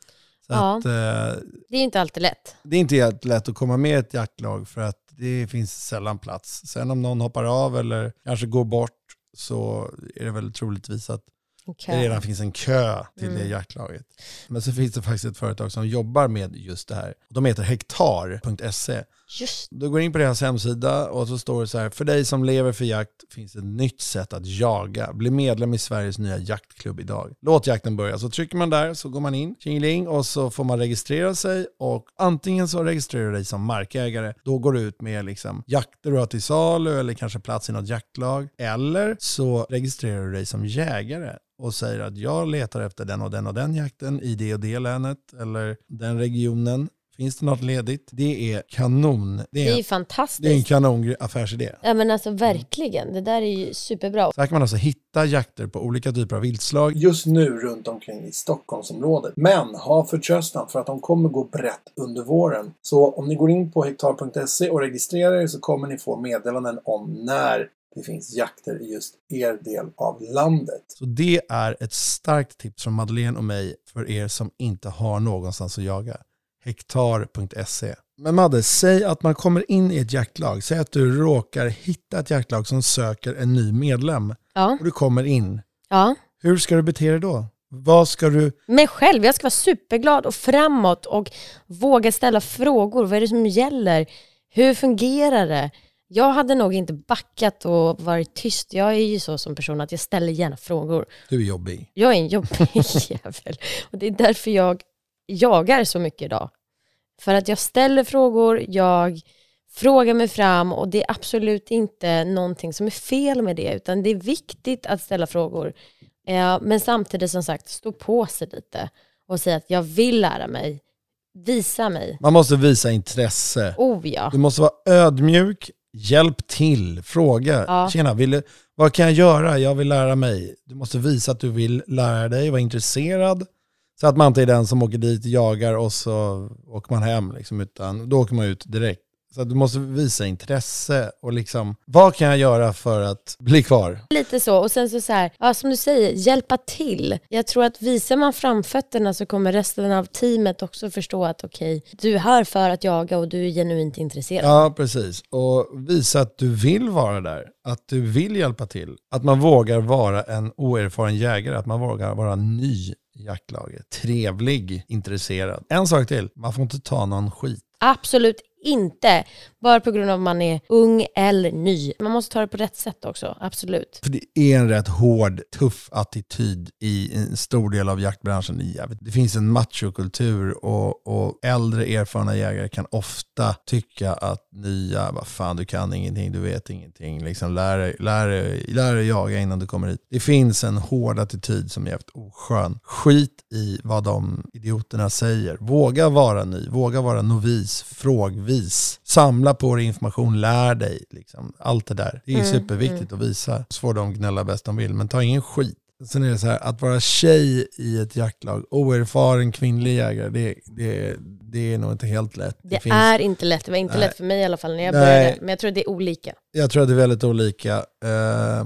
Så Ja. att, eh, Det är inte alltid lätt. det är inte helt lätt att komma med ett jaktlag för att det finns sällan plats. Sen om någon hoppar av eller kanske går bort så är det väl troligtvis att Okej. det redan finns en kö till det Mm. jaktlaget. Men så finns det faktiskt ett företag som jobbar med just det här. De heter hektar.se. Just Du går in på deras hemsida och så står det så här, för dig som lever för jakt finns ett nytt sätt att jaga. Bli medlem i Sveriges nya jaktklubb idag. Låt jakten börja. Så trycker man där så går man in, tjingeling, och så får man registrera sig och antingen så registrerar du dig som markägare. Då går du ut med liksom jakter du har till salu eller kanske plats i något jaktlag. Eller så registrerar du dig som jägare och säger att jag letar efter den och den och den jakten i det och det länet eller den regionen. Finns det något ledigt? Det är kanon. Det det är ju är, det är en fantastiskt. kanon affärsidé. Ja men alltså verkligen, det där är ju superbra. Så här kan man alltså hitta jakter på olika typer av viltslag. just nu runt omkring i Stockholmsområdet. Men ha förtröstan för att de kommer gå brett under våren. Så om ni går in på hektar.se och registrerar er så kommer ni få meddelanden om när det finns jakter i just er del av landet. Så det är ett starkt tips från Madeleine och mig för er som inte har någonstans att jaga. Hektar.se. Men Madde, säg att man kommer in i ett jaktlag. Säg att du råkar hitta ett jaktlag som söker en ny medlem Ja, och du kommer in. ja. Hur ska du bete dig då? Vad ska du... Mig själv, jag ska vara superglad och framåt och våga ställa frågor. Vad är det som gäller? Hur fungerar det? Jag hade nog inte backat och varit tyst. Jag är ju så som person att jag ställer gärna frågor. Du är jobbig. Jag är en jobbig *laughs* jävel. Och det är därför jag jagar så mycket idag. För att jag ställer frågor, jag frågar mig fram och det är absolut inte någonting som är fel med det, utan det är viktigt att ställa frågor. Eh, men samtidigt som sagt, stå på sig lite och säga att jag vill lära mig. Visa mig. Man måste visa intresse. Oh ja. Du måste vara ödmjuk, hjälp till, fråga. Ja. Tjena, vill vad kan jag göra? Jag vill lära mig. Du måste visa att du vill lära dig, vara intresserad. Så att man inte är den som åker dit, jagar och så åker man hem. Liksom, utan då åker man ut direkt. Så du måste visa intresse och liksom, vad kan jag göra för att bli kvar? Lite så. Och sen så, så här, ja, som du säger, hjälpa till. Jag tror att visar man framfötterna så kommer resten av teamet också förstå att okej, du är här för att jaga och du är genuint intresserad. Ja, precis. Och visa att du vill vara där. Att du vill hjälpa till. Att man vågar vara en oerfaren jägare. Att man vågar vara ny jaktlaget. Trevlig, intresserad. En sak till. Man får inte ta någon skit. Absolut inte. Bara på grund av att man är ung eller ny. Man måste ta det på rätt sätt också. Absolut. För det är en rätt hård, tuff attityd i en stor del av jaktbranschen. Det finns en machokultur och, och äldre erfarna jägare kan ofta tycka att nya, vad fan du kan ingenting, du vet ingenting. Liksom, lär, lär, lär dig jaga innan du kommer hit. Det finns en hård attityd som är jävligt oskön. Skit i vad de idioterna säger. Våga vara ny, våga vara novis, frågvis. Samla på dig information, lär dig. Liksom. Allt det där. Det är Mm, superviktigt att visa. Så får de gnälla bäst de vill, men ta ingen skit. sen är det så här, att vara tjej i ett jaktlag, oerfaren kvinnlig jägare, det, det, det är nog inte helt lätt. Det, finns- är inte lätt, det var inte Nej. lätt för mig i alla fall när jag Nej. började. Men jag tror att det är olika. Jag tror att det är väldigt olika, eh,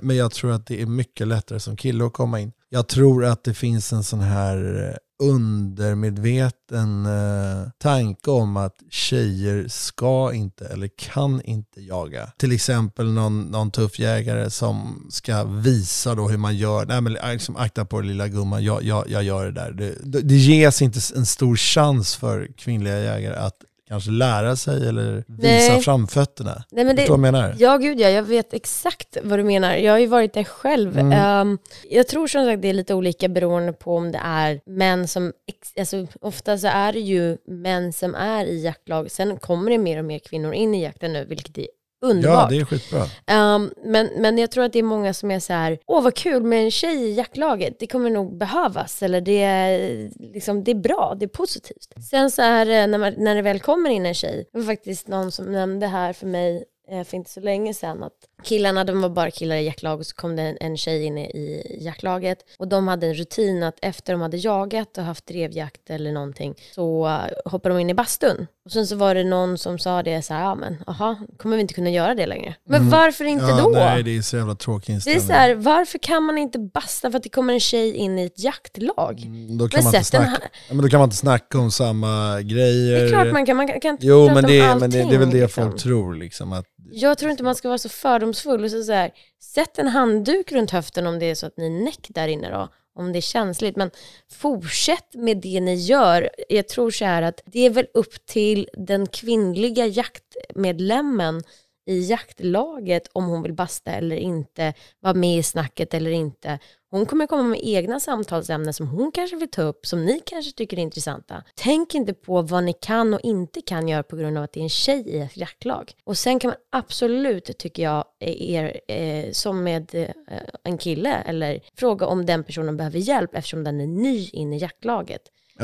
men, jag tror att det är mycket lättare som kille att komma in. Jag tror att det finns en sån här undermedveten eh, tanke om att tjejer ska inte eller kan inte jaga. Till exempel någon, någon tuff jägare som ska visa då hur man gör. Nej men eh, liksom, akta på det lilla gumman, jag, jag, jag gör det där. Det, det, det ges inte en stor chans för kvinnliga jägare att kanske lära sig eller visa Nej. framfötterna. Nej, men det, Förstår du vad jag menar? Ja, gud ja, jag vet exakt vad du menar. Jag har ju varit där själv. Mm. Ehm, jag tror som sagt det är lite olika beroende på om det är män som, alltså ofta så är det ju män som är i jaktlag. Sen kommer det mer och mer kvinnor in i jakten nu, vilket är Ja, underbart. det är skitbra. Ehm, men, men jag tror att det är många som är så här, åh vad kul med en tjej i jaktlaget, det kommer nog behövas, eller det är, liksom, det är bra, det är positivt. Sen så är det, när, man, när det väl kommer in en tjej, det var faktiskt någon som nämnde här för mig eh, för inte så länge sedan att killarna, de var bara killar i jaktlag och så kom det en, en tjej in i jaktlaget och de hade en rutin att efter de hade jagat och haft drevjakt eller någonting så hoppade de in i bastun. Och sen så var det någon som sa det så här, ja men aha, kommer vi inte kunna göra det längre? Men varför inte ja, då? Nej, det är så jävla tråkig Det är inställning. så här, varför kan man inte basta för att det kommer en tjej in i ett jaktlag? Mm, Då kan, Men man inte snacka, ja, men då kan man inte snacka om samma grejer. Det är klart man kan, man kan, inte Jo, prata men om det, allting. men det, det är väl det liksom. folk tror. Liksom, att, Jag tror inte man ska vara så fördomsfull och så, så här, sätt en handduk runt höften om det är så att ni är näck där inne då, om det är känsligt. Men fortsätt med det ni gör. Jag tror så här att det är väl upp till den kvinnliga jaktmedlemmen i jaktlaget om hon vill basta eller inte, vara med i snacket eller inte. Hon kommer komma med egna samtalsämnen som hon kanske vill ta upp, som ni kanske tycker är intressanta. Tänk inte på vad ni kan och inte kan göra på grund av att det är en tjej i ett jaktlag. Och sen kan man absolut, tycker jag, er, eh, som med eh, en kille, eller fråga om den personen behöver hjälp eftersom den är ny in i jaktlaget.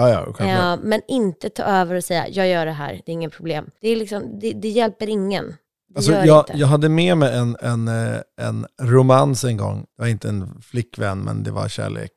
ja, ja. Eh, men inte ta över och säga, jag gör det här, det är inget problem. Det, är liksom, det, det hjälper ingen. Alltså, jag, jag hade med mig en, en, eh, en romans en gång. Det var inte en flickvän, men det var kärlek.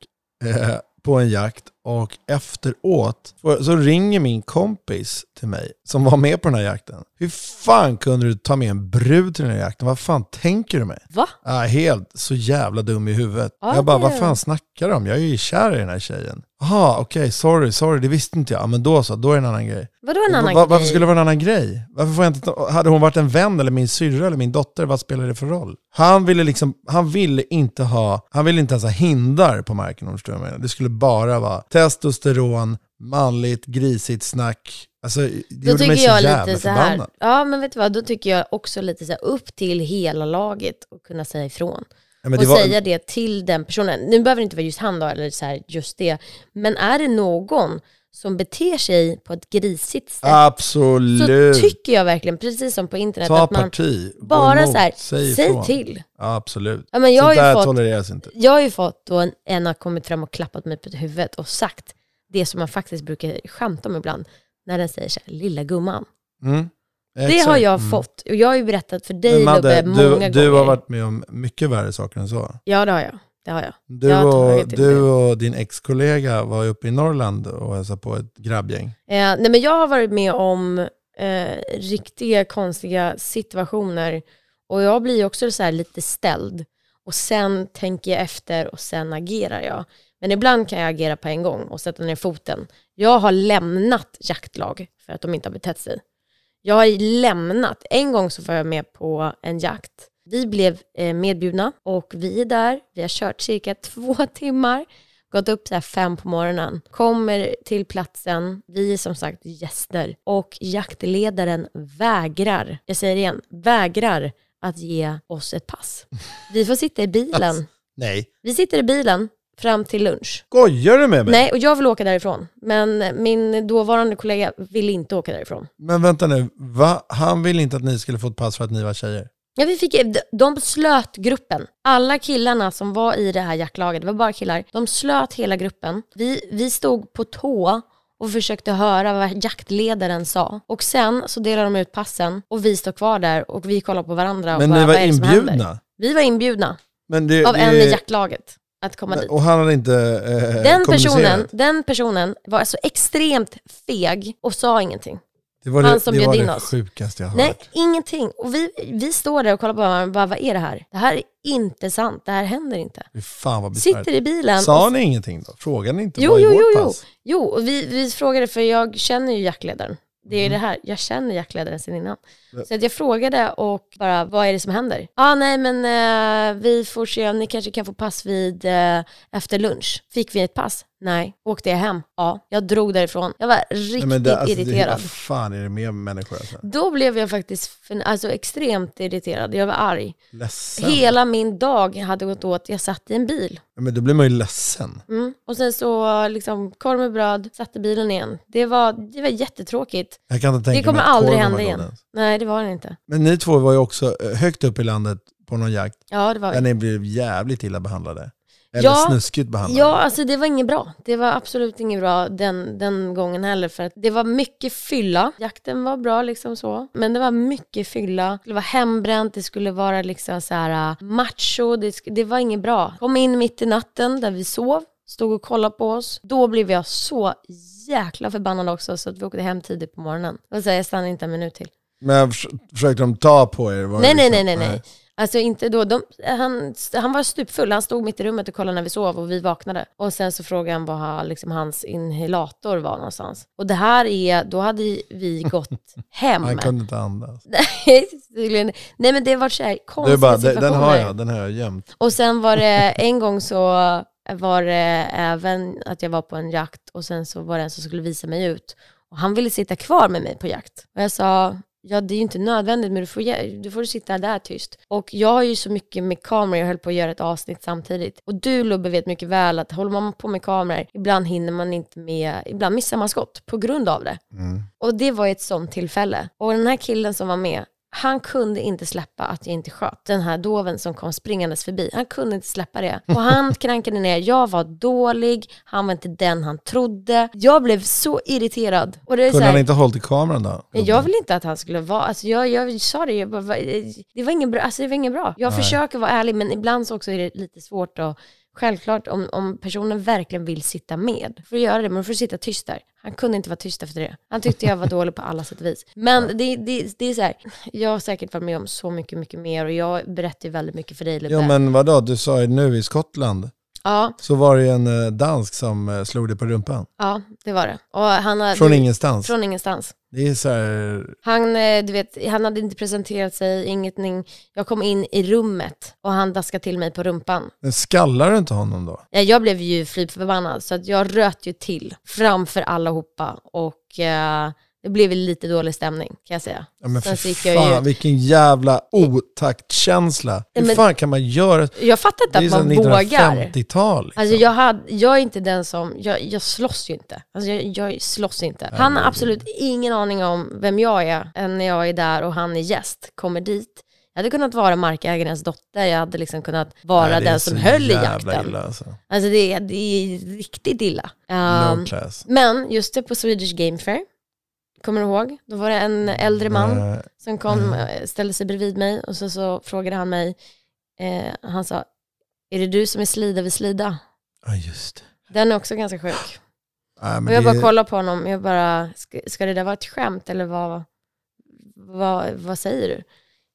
Eh, på en jakt. Och efteråt så ringer min kompis till mig, som var med på den här jakten. Hur fan kunde du ta med en brud till den här jakten? Vad fan tänker du med? Va? Ah, helt så jävla dum i huvudet. Ja, jag bara, det- vad fan snackar du om? Jag är ju kär i den här tjejen. Jaha, okej, sorry, sorry, det visste inte jag. Ja, men då så, då är det en annan grej. Vadå en annan Va- Varför grej? skulle det vara en annan grej? Varför får jag inte ta, hade hon varit en vän eller min syrra eller min dotter, vad spelar det för roll? Han ville liksom, han ville inte ha, han ville inte ens ha hindar på marken om du förstår vad jag menar. Det skulle bara vara testosteron, manligt, grisigt snack. Alltså, det Då gjorde mig tycker så jag jävla lite så här, förbannad. ja men vet du vad, då tycker jag också lite så här upp till hela laget och kunna säga ifrån. Ja, och var, säga det till den personen. Nu behöver det inte vara just han då, eller så här, just det. Men är det någon som beter sig på ett grisigt sätt absolut. så tycker jag verkligen, precis som på internet, Ta att man parti. bara emot, så här, säg, säg till. Absolut. Ja, men jag, Så har ju fått, tolereras inte. jag har ju fått då en, en har kommit fram och klappat mig på huvudet och sagt det som man faktiskt brukar skämta om ibland, när den säger så här, lilla gumman. Mm. Det har jag Mm. fått. Och jag har ju berättat för dig Madde, Lubbe många du, du gånger. har varit med om mycket värre saker än så. Ja det har jag. Det har jag. Du, Jag har och, du och din ex-kollega var uppe i Norrland och hälsade på ett grabbgäng. Eh, nej men jag har varit med om eh, riktiga konstiga situationer och jag blir också så lite ställd och sen tänker jag efter och sen agerar jag. Men ibland kan jag agera på en gång och sätta ner foten. Jag har lämnat jaktlag för att de inte har betett sig. Jag har lämnat. En gång så var jag med på en jakt. Vi blev eh, medbjudna och vi är där. Vi har kört cirka *laughs* två timmar. Gått upp så fem på morgonen. Kommer till platsen. Vi är som sagt gäster. Och jaktledaren vägrar, jag säger det igen, vägrar att ge oss ett pass. *laughs* Vi får sitta i bilen. Nej. Vi sitter i bilen fram till lunch. Skojar du med mig? Nej, och jag vill åka därifrån. Men min dåvarande kollega vill inte åka därifrån. Men vänta nu, va? han ville inte att ni skulle få ett pass för att ni var tjejer? Ja, vi fick, de slöt gruppen. Alla killarna som var i det här jaktlaget, det var bara killar, de slöt hela gruppen. Vi, vi stod på tå och försökte höra vad jaktledaren sa. Och sen så delade de ut passen och vi står kvar där och vi kollar på varandra. och Men bara, ni var inbjudna? Vi var inbjudna det, av det, en i jaktlaget. Att komma dit. Och han hade inte eh, Den personen, den personen var så extremt feg och sa ingenting. Det var han som det, bjöd in oss. sjukaste jag har Nej, hört. ingenting. Och vi, vi står där och kollar på varandra bara, vad är det här? Det här är inte sant, det här händer inte. Fy fan vad besvärligt. Sitter i bilen. Sa och, ni ingenting då? Frågade ni inte? Jo, vad är jo, vårt jo, jo. pass? jo, och vi, vi frågade för jag känner ju jaktledaren. Det är Mm. det här, jag känner jaktledaren sedan innan. Så att jag frågade och bara, vad är det som händer? Ja, ah, nej men eh, vi får se ni kanske kan få pass vid eh, efter lunch. Fick vi ett pass? Nej. Åkte jag hem? Ja. Jag drog därifrån. Jag var riktigt Nej, men det, alltså, irriterad. vad fan är det med människor alltså? Då blev jag faktiskt alltså, extremt irriterad. Jag var arg. Ledsen. Hela min dag hade gått åt, jag satt i en bil. Men då blir man ju ledsen. Mm. Och sen så liksom korv med bröd, satte bilen igen. Det var, det var jättetråkigt. Jag kan inte tänka Det kommer aldrig hända igen. ens. Nej, det var det inte. Men ni två var ju också eh, högt upp i landet på någon jakt. Ja, det var Där vi. ni blev jävligt illa behandlade. Eller Ja. snuskigt behandlade. Ja, alltså det var inget bra. Det var absolut inget bra den, den gången heller. För att det var mycket fylla. Jakten var bra liksom så. Men det var mycket fylla. Det skulle vara hembränt, det skulle vara liksom så här äh, macho. Det, det var inget bra. Kom in mitt i natten där vi sov. Stod och kollade på oss. Då blev jag så jäkla förbannad också så att vi åkte hem tidigt på morgonen. Och så jag stannade inte en minut till. Men förs- försökte de ta på er? Det Nej, nej, nej, liksom- nej, nej. Alltså inte då. De, han, han var stupfull. Han stod mitt i rummet och kollade när vi sov och vi vaknade. Och sen så frågade han var liksom, hans inhalator var någonstans. Och det här är, då hade vi gått *laughs* hem. Han kunde inte andas. *laughs* Nej, men det var så här Det är konstiga bara, den, den situationer. har jag, den har jag gömt. Och sen var det *laughs* en gång så var det även att jag var på en jakt och sen så var det en som skulle visa mig ut. Och han ville sitta kvar med mig på jakt. Och jag sa, ja det är ju inte nödvändigt men du får, du får sitta där tyst. Och jag har ju så mycket med kameror, jag höll på att göra ett avsnitt samtidigt. Och du Lubbe vet mycket väl att håller man på med kameror, ibland hinner man inte med, ibland missar man skott på grund av det. Mm. Och det var ett sånt tillfälle. Och den här killen som var med, han kunde inte släppa att jag inte sköt den här doven som kom springandes förbi. Han kunde inte släppa det. Och han *laughs* krankade ner, jag var dålig, han var inte den han trodde. Jag blev så irriterad. Och det är så Kunde här, han inte hållit i kameran då? Jag vill inte att han skulle vara, alltså jag, jag sa det, jag bara, det var inget bra. Alltså det var inget bra. Jag Nej. försöker vara ärlig men ibland så också är det lite svårt att Självklart om, om personen verkligen vill sitta med, får du göra det, men du får sitta tyst där. Han kunde inte vara tyst efter det. Han tyckte jag var dålig på alla sätt och vis. Men det, det, det är så här, jag har säkert varit med om så mycket, mycket mer och jag berättar ju väldigt mycket för dig Lubbe. Ja men vadå, du sa ju nu i Skottland ja, så var det en eh, dansk som eh, slog dig på rumpan. ja, det var det. Och han hade, Från ingenstans. Från ingenstans. Det är så här, Han, eh, du vet, han hade inte presenterat sig, ingenting. Jag kom in i rummet och han daskade till mig på rumpan. men skallar du inte honom då? Jag blev ju fly förbannad så att jag röt ju till framför allihopa och eh, det blev lite dålig stämning kan jag säga. Ja, men Sen för gick jag ju- fan, vilken jävla otaktkänsla. Hur men- fan kan man göra? Jag fattar inte Det är att man vågar. 1950-tal. Liksom. Alltså jag, hade, jag är inte den som, jag, jag slåss ju inte. Alltså jag, jag slåss inte. Han har absolut ingen aning om vem jag är än när jag är där och han är gäst, kommer dit. Jag hade kunnat vara markägarens dotter, jag hade liksom kunnat vara Nej, det är den som höll i jakten. Illa, alltså. Alltså det, är- det är riktigt illa. Um, Low class. men just det, på Swedish Game Fair, kommer du ihåg? Då var det en äldre man Eh, som kom, Mm. eh, ställde sig bredvid mig och så, så frågade han mig, eh, han sa, är det du som är slida vid slida? Ja, just det. Den är också ganska sjuk. Och jag det- bara kollar på honom, jag bara, ska, ska det där vara ett skämt eller vad, vad, vad säger du?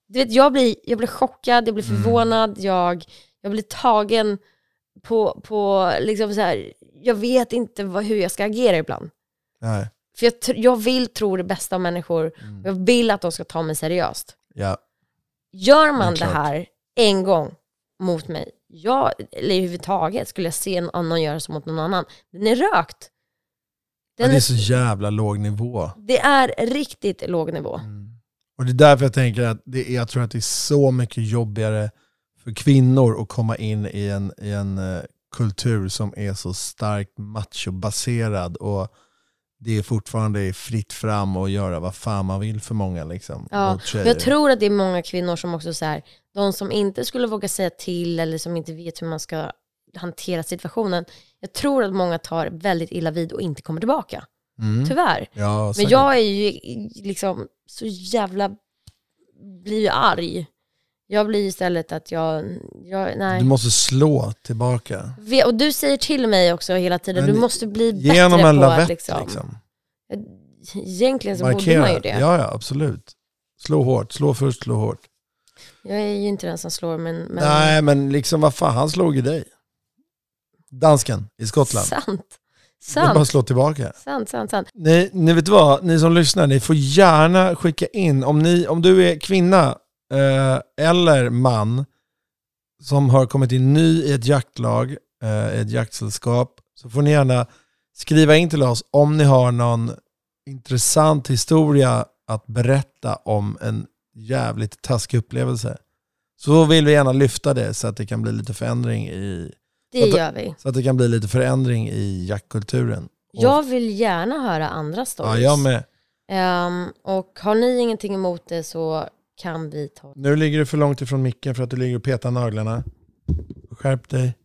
Du vet, jag blir, jag blir chockad, jag blir Mm. förvånad, jag, jag blir tagen på, på liksom så här, jag vet inte vad, hur jag ska agera ibland. Nej. För jag, jag vill tro det bästa om människor, Mm. jag vill att de ska ta mig seriöst. Ja. Gör man det här en gång mot mig, jag, eller överhuvudtaget, skulle jag se någon annan göra så mot någon annan, den är rökt. ja, Den det är så jävla låg nivå. det är riktigt låg nivå. Och det är därför jag tänker att det är, jag tror att det är så mycket jobbigare för kvinnor att komma in i en, i en eh, kultur som är så starkt machobaserad och det är fortfarande fritt fram att göra vad fan man vill för många liksom. Ja. Jag tror att det är många kvinnor som också så här, de som inte skulle våga säga till eller som inte vet hur man ska hantera situationen. Jag tror att många tar väldigt illa vid och inte kommer tillbaka. mm. Tyvärr. Ja, Men jag är ju liksom så jävla, blir ju arg. Jag blir istället att jag, jag nej. Du måste slå tillbaka. Och du säger till mig också hela tiden, Men du måste bli bättre Genom en på lavett att liksom. liksom. Egentligen så borde man ju det. Ja, ja, absolut. Slå hårt, slå först, slå hårt. Jag är ju inte den som slår, men... men Nej, men liksom vad fan, han slog ju dig. Dansken i Skottland. Sant. Det är bara Sant, slå tillbaka. sant, sant, sant. Ni, ni vet vad, ni som lyssnar, ni får gärna skicka in, om, ni, om du är kvinna eh, eller man som har kommit in ny i ett jaktlag, eh, ett jaktsällskap, så får ni gärna skriva in till oss om ni har någon intressant historia att berätta om en jävligt taskig upplevelse. Så vill vi gärna lyfta det så att det kan bli lite förändring i, Det gör vi. så att det kan bli lite förändring i jaktkulturen. Jag vill gärna höra andra Ja, stories. jag med. Ehm, och har ni ingenting emot det så kan vi ta... Nu ligger du för långt ifrån micken för att du ligger och petar naglarna. Skärp dig.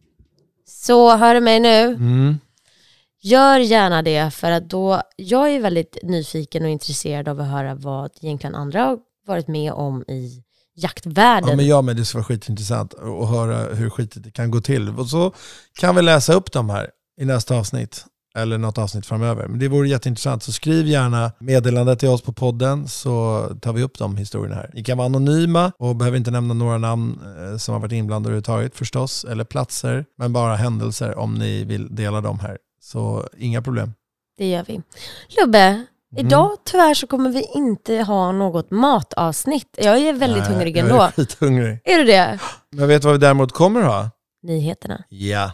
Så hör du mig nu? Mm. Gör gärna det för att då, jag är väldigt nyfiken och intresserad av att höra vad egentligen andra har varit med om i jaktvärlden. Ja, men jag med, det skulle vara skitintressant att höra hur skitigt det kan gå till. Och så kan vi läsa upp dem här i nästa avsnitt. Eller något avsnitt framöver. Men det vore jätteintressant. Så skriv gärna meddelande till oss på podden så tar vi upp de historierna här. Ni kan vara anonyma och behöver inte nämna några namn eh, som har varit inblandade överhuvudtaget förstås. Eller platser. Men bara händelser om ni vill dela dem här. Så inga problem. Det gör vi. Lubbe, Mm. idag tyvärr så kommer vi inte ha något matavsnitt. Jag är väldigt Nej, hungrig Jag ändå. är skithungrig. Är du det? *gasps* Men vet du vad vi däremot kommer ha? Nyheterna. Ja.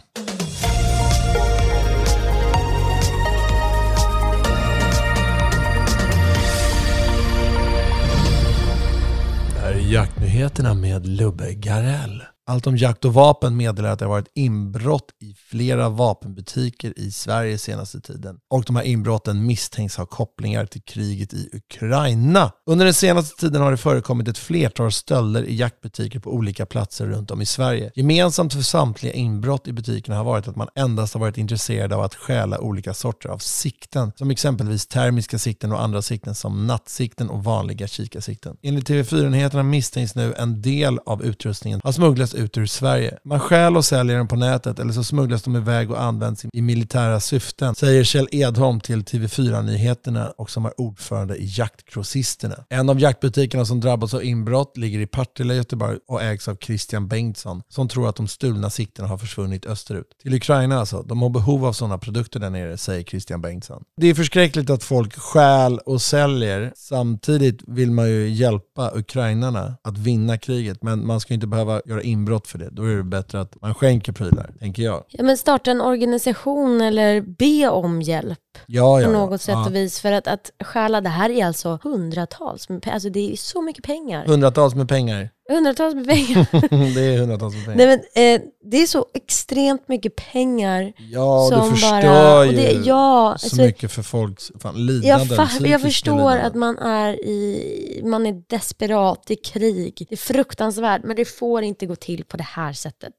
Här är jaktnyheterna med Lubbe Garell. Allt om jakt och vapen meddelar att det har varit inbrott i flera vapenbutiker i Sverige senaste tiden. Och de här inbrotten misstänks ha kopplingar till kriget i Ukraina. Under den senaste tiden har det förekommit ett flertal stölder i jaktbutiker på olika platser runt om i Sverige. Gemensamt för samtliga inbrott i butikerna har varit att man endast har varit intresserad av att stjäla olika sorter av sikten, som exempelvis termiska sikten och andra sikten som nattsikten och vanliga kikarsikten. Enligt TV4-nyheterna misstänks nu en del av utrustningen ha smugglats ut ur Sverige. Man stjäl och säljer den på nätet eller så smugglas de iväg och används i militära syften, säger Kjell Edholm till TV4-nyheterna och som är ordförande i Jaktgrossisterna. En av jaktbutikerna som drabbats av inbrott ligger i Partille, Göteborg och ägs av Christian Bengtsson som tror att de stulna siktena har försvunnit österut. Till Ukraina alltså. De har behov av sådana produkter där nere, säger Christian Bengtsson. Det är förskräckligt att folk stjäl och säljer. Samtidigt vill man ju hjälpa ukrainarna att vinna kriget, men man ska inte behöva göra inbrott för det. Då är det bättre att man skänker prylar, tänker jag. Ja, men starta en organisation eller be om hjälp Ja, ja, på ja. något sätt Ja. och vis. För att, att stjäla, det här är alltså hundratals, med alltså det är så mycket pengar. Hundratals med pengar. Hundratals med pengar. *laughs* det är hundratals med pengar. Nej, men, eh, det är så extremt mycket pengar ja, som du förstör bara... ju det, ja, så alltså, mycket för folks fan, lidanden. jag, jag förstår lidanden. att man är, i, man är desperat, det är krig, det är fruktansvärt, men det får inte gå till på det här sättet.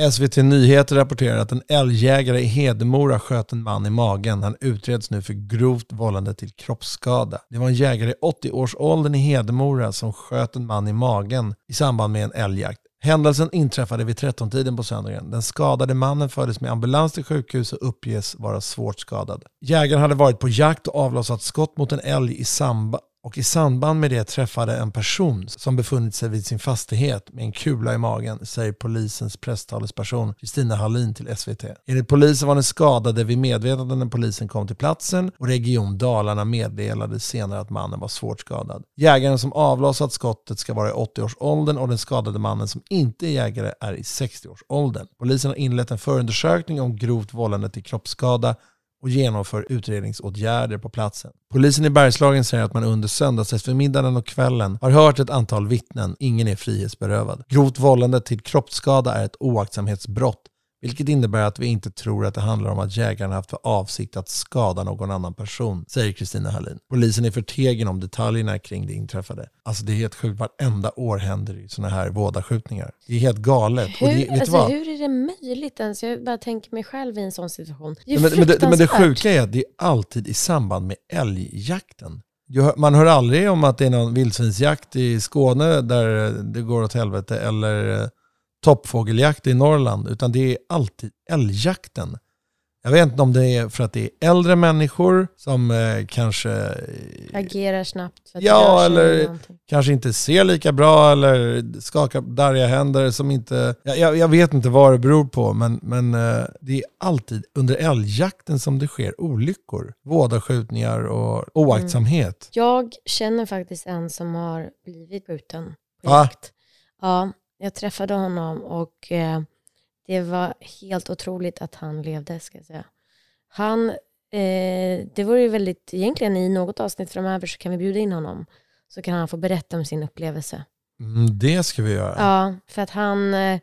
SVT Nyheter rapporterar att en älgjägare i Hedemora sköt en man i magen. Han utreds nu för grovt vållande till kroppsskada. Det var en jägare i 80-årsåldern i Hedemora som sköt en man i magen i samband med en älgjakt. Händelsen inträffade vid 13-tiden på söndagen. Den skadade mannen fördes med ambulans till sjukhus och uppges vara svårt skadad. Jägaren hade varit på jakt och avlossat skott mot en älg i samband och i samband med det träffade en person som befunnit sig vid sin fastighet med en kula i magen, säger polisens presstalesperson Kristina Hallin till SVT. Enligt polisen var den skadade vid medvetande när polisen kom till platsen och Region Dalarna meddelade senare att mannen var svårt skadad. Jägaren som avlossat skottet ska vara i 80-årsåldern och den skadade mannen som inte är jägare är i 60-årsåldern. Polisen har inlett en förundersökning om grovt vållande till kroppsskada och genomför utredningsåtgärder på platsen. Polisen i Bergslagen säger att man under söndagseftermiddagen och kvällen har hört ett antal vittnen. Ingen är frihetsberövad. Grovt vållande till kroppsskada är ett oaktsamhetsbrott, vilket innebär att vi inte tror att det handlar om att jägaren haft för avsikt att skada någon annan person, säger Kristina Hallin. Polisen är förtegen om detaljerna kring det inträffade. Alltså det är helt sjukt, varenda år händer det sådana här vådaskjutningar. Det är helt galet. Det, Hur, du alltså, hur är det möjligt ens? Jag bara tänker mig själv i en sån situation. Det är men, men, det, men det sjuka är att det är alltid i samband med älgjakten. Man hör aldrig om att det är någon vildsvinsjakt i Skåne där det går åt helvete eller eh, toppfågeljakt i Norrland, utan det är alltid älgjakten. Jag vet inte om det är för att det är äldre människor som eh, kanske eh, Agerar snabbt. Ja, eller- någonting. kanske inte ser lika bra eller skakar darriga händer som inte... Jag, jag, jag vet inte vad det beror på, men, men eh, det är alltid under älgjakten som det sker olyckor. Vådaskjutningar och oaktsamhet. Jag känner faktiskt en som har blivit skjuten på jakt. Ja, jag träffade honom och eh, det var helt otroligt att han levde, ska jag säga. Han, eh, det vore ju väldigt, egentligen i något avsnitt framöver så kan vi bjuda in honom. Så kan han få berätta om sin upplevelse. Mm, det ska vi göra. Ja, för att han, eh,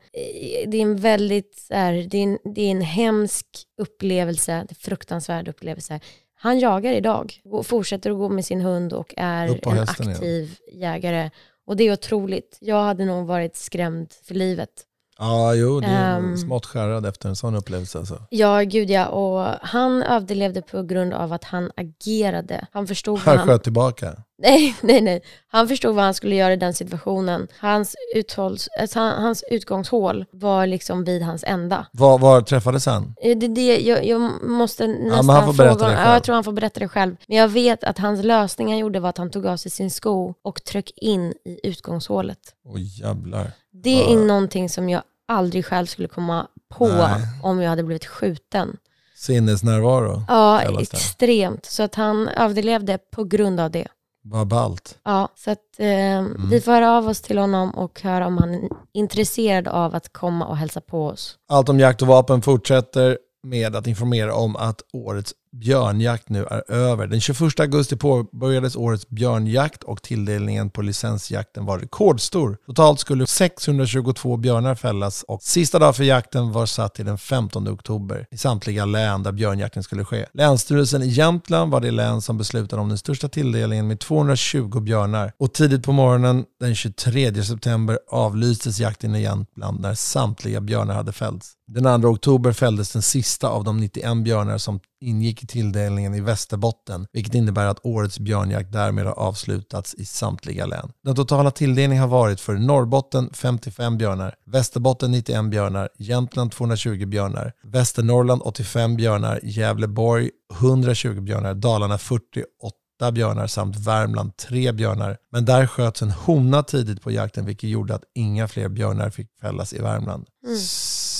det är en väldigt, här, det, är en, det är en hemsk upplevelse, en fruktansvärd upplevelse. Han jagar idag, fortsätter att gå med sin hund och är en hästen igen. aktiv jägare. Och det är otroligt. Jag hade nog varit skrämd för livet. Ja, jo, det är Ehm. smått skärrad efter en sån upplevelse. Alltså. Ja, gud ja. Och han överlevde på grund av att han agerade. Han förstod han... sköt tillbaka. Nej, *laughs* nej, nej. Han förstod vad han skulle göra i den situationen. Hans, uthålls, alltså, han- hans utgångshål var liksom vid hans ända. Var, var träffades han? Eh, Det, det, jag, jag måste nästan men han får berätta fråga det honom. själv. Ja, jag tror han får berätta det själv. Men jag vet att hans lösning han gjorde var att han tog av sig sin sko och tryck in i utgångshålet. Oj jävlar. Det är Ja. någonting som jag aldrig själv skulle komma på Nej. om jag hade blivit skjuten. Sinnesnärvaro. Ja, extremt. Så att han överlevde på grund av det. Vad ballt. Ja, så att eh, Mm. vi får höra av oss till honom och höra om han är intresserad av att komma och hälsa på oss. Allt om jakt och vapen fortsätter med att informera om att årets björnjakt nu är över. Den 21 augusti påbörjades årets björnjakt och tilldelningen på licensjakten var rekordstor. Totalt skulle 622 björnar fällas och sista dag för jakten var satt till den 15 oktober i samtliga län där björnjakten skulle ske. Länsstyrelsen i Jämtland var det län som beslutade om den största tilldelningen med 220 björnar och tidigt på morgonen den 23 september avlystes jakten i Jämtland när samtliga björnar hade fällts. Den 2 oktober fälldes den sista av de 91 björnar som ingick i tilldelningen i Västerbotten, vilket innebär att årets björnjakt därmed har avslutats i samtliga län. Den totala tilldelningen har varit för Norrbotten 55 björnar, Västerbotten 91 björnar, Jämtland 220 björnar, Västernorrland 85 björnar, Gävleborg 120 björnar, Dalarna 48 björnar samt Värmland 3 björnar. Men där sköts en hona tidigt på jakten vilket gjorde att inga fler björnar fick fällas i Värmland.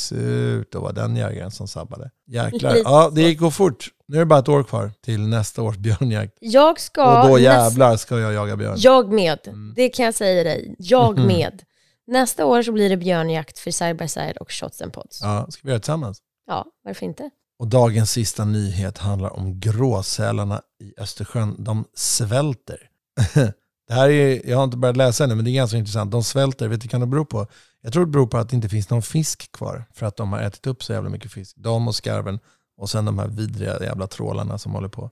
Surt, det var den jägaren som sabbade. Jäklar. Ja, det gick fort. Nu är det bara ett år kvar till nästa års björnjakt. Jag ska... Och då jävlar ska jag jaga björn. Jag med. Mm. Det kan jag säga dig. Jag Mhm. med. Nästa år så blir det björnjakt för Side by Side och Shots and Pods. Ja, Ja, ska vi göra det tillsammans? varför inte? Och dagens sista nyhet handlar om gråsälarna i Östersjön. De svälter. *laughs* Det här är, jag har inte börjat läsa ännu, men det är ganska intressant. De svälter, vet du vad det kan bero på? Jag tror det beror på att det inte finns någon fisk kvar. För att de har ätit upp så jävla mycket fisk. De och skarven och sen de här vidriga jävla trålarna som håller på.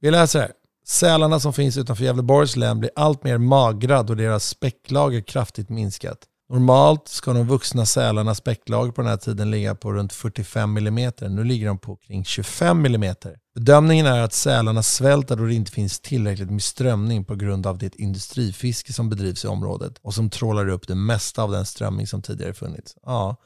Vi läser här. Sälarna som finns utanför Gävleborgs län blir allt mer magra då deras späcklager kraftigt minskat. Normalt ska de vuxna sälarnas späcklager på den här tiden ligga på runt 45 mm. Nu ligger de på kring 25 mm. Bedömningen är att sälarna svälter då det inte finns tillräckligt med strömning på grund av det industrifiske som bedrivs i området och som trålar upp det mesta av den strömming som tidigare funnits. Ja,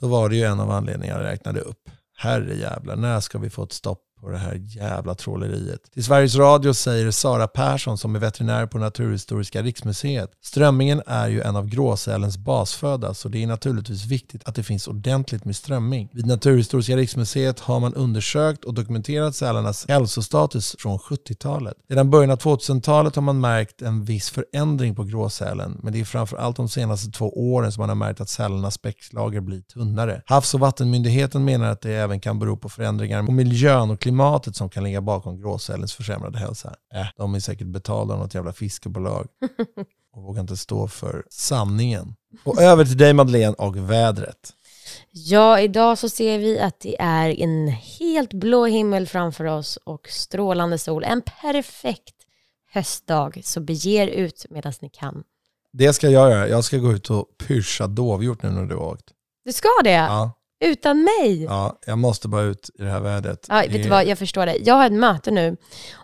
då var det ju en av anledningarna jag räknade upp. Herre jävlar, när ska vi få ett stopp på det här jävla tråleriet? Till Sveriges Radio säger Sara Persson som är veterinär på Naturhistoriska riksmuseet. Strömmingen är ju en av gråsälens basföda så det är naturligtvis viktigt att det finns ordentligt med strömming. Vid Naturhistoriska riksmuseet har man undersökt och dokumenterat sälarnas hälsostatus från 70-talet. Redan början av 2000-talet har man märkt en viss förändring på gråsälen men det är framförallt de senaste två åren som man har märkt att sälarnas späcklager blir tunnare. Havs och vattenmyndigheten menar att det även kan bero på förändringar på miljön och klimatet som kan ligga bakom gråsälens försämrade hälsa. Äh, de är säkert betalda av något jävla fiskebolag och vågar inte stå för sanningen. Och över till dig Madeleine och vädret. Ja, idag så ser vi att det är en helt blå himmel framför oss och strålande sol. En perfekt höstdag, så bege er ut medan ni kan. Det ska jag göra. Jag ska gå ut och pyscha dovhjort nu när du har åkt. Du ska det? Ja. Utan mig. Ja, jag måste bara ut i det här vädret. Ja, vet du vad, jag förstår det. Jag har ett möte nu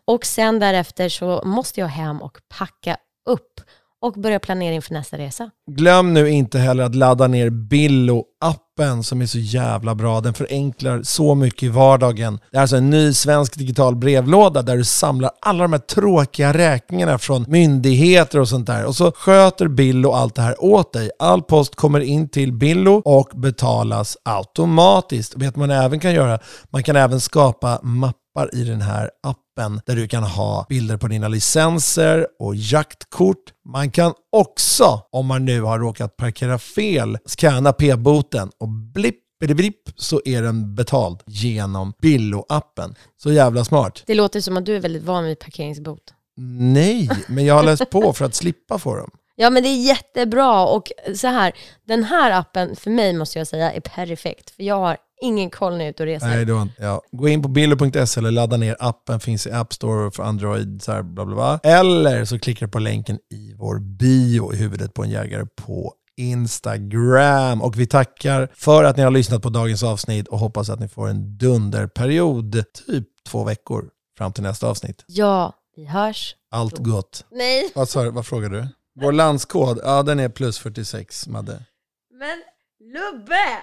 och sen därefter så måste jag hem och packa upp och börja planera inför nästa resa. Glöm nu inte heller att ladda ner Billo-appen som är så jävla bra. Den förenklar så mycket i vardagen. Det är alltså en ny svensk digital brevlåda där du samlar alla de här tråkiga räkningarna från myndigheter och sånt där. Och så sköter Billo allt det här åt dig. All post kommer in till Billo och betalas automatiskt. Vet man även kan göra? Man kan även skapa mappar i den här appen där du kan ha bilder på dina licenser och jaktkort. Man kan också, om man nu har råkat parkera fel, scanna p-boten och blipp blipp så är den betald genom Billo-appen. Så jävla smart. Det låter som att du är väldigt van vid parkeringsbot. Nej, men jag har läst på för att slippa få dem. *laughs* Ja men det är jättebra och så här, den här appen för mig måste jag säga är perfekt. För jag har ingen koll när jag är ute och reser. Nej, det var. Ja. Gå in på billo.se eller ladda ner appen, finns i App Store för Android, så här, bla bla bla. Eller så klickar du på länken i vår bio i huvudet på en jägare på Instagram. Och vi tackar för att ni har lyssnat på dagens avsnitt och hoppas att ni får en dunderperiod, typ två veckor fram till nästa avsnitt. Ja, vi hörs. Allt gott. Nej, Vad, du? vad frågar du? Vår landskod, ja den är plus 46, Madde. men Lubbe!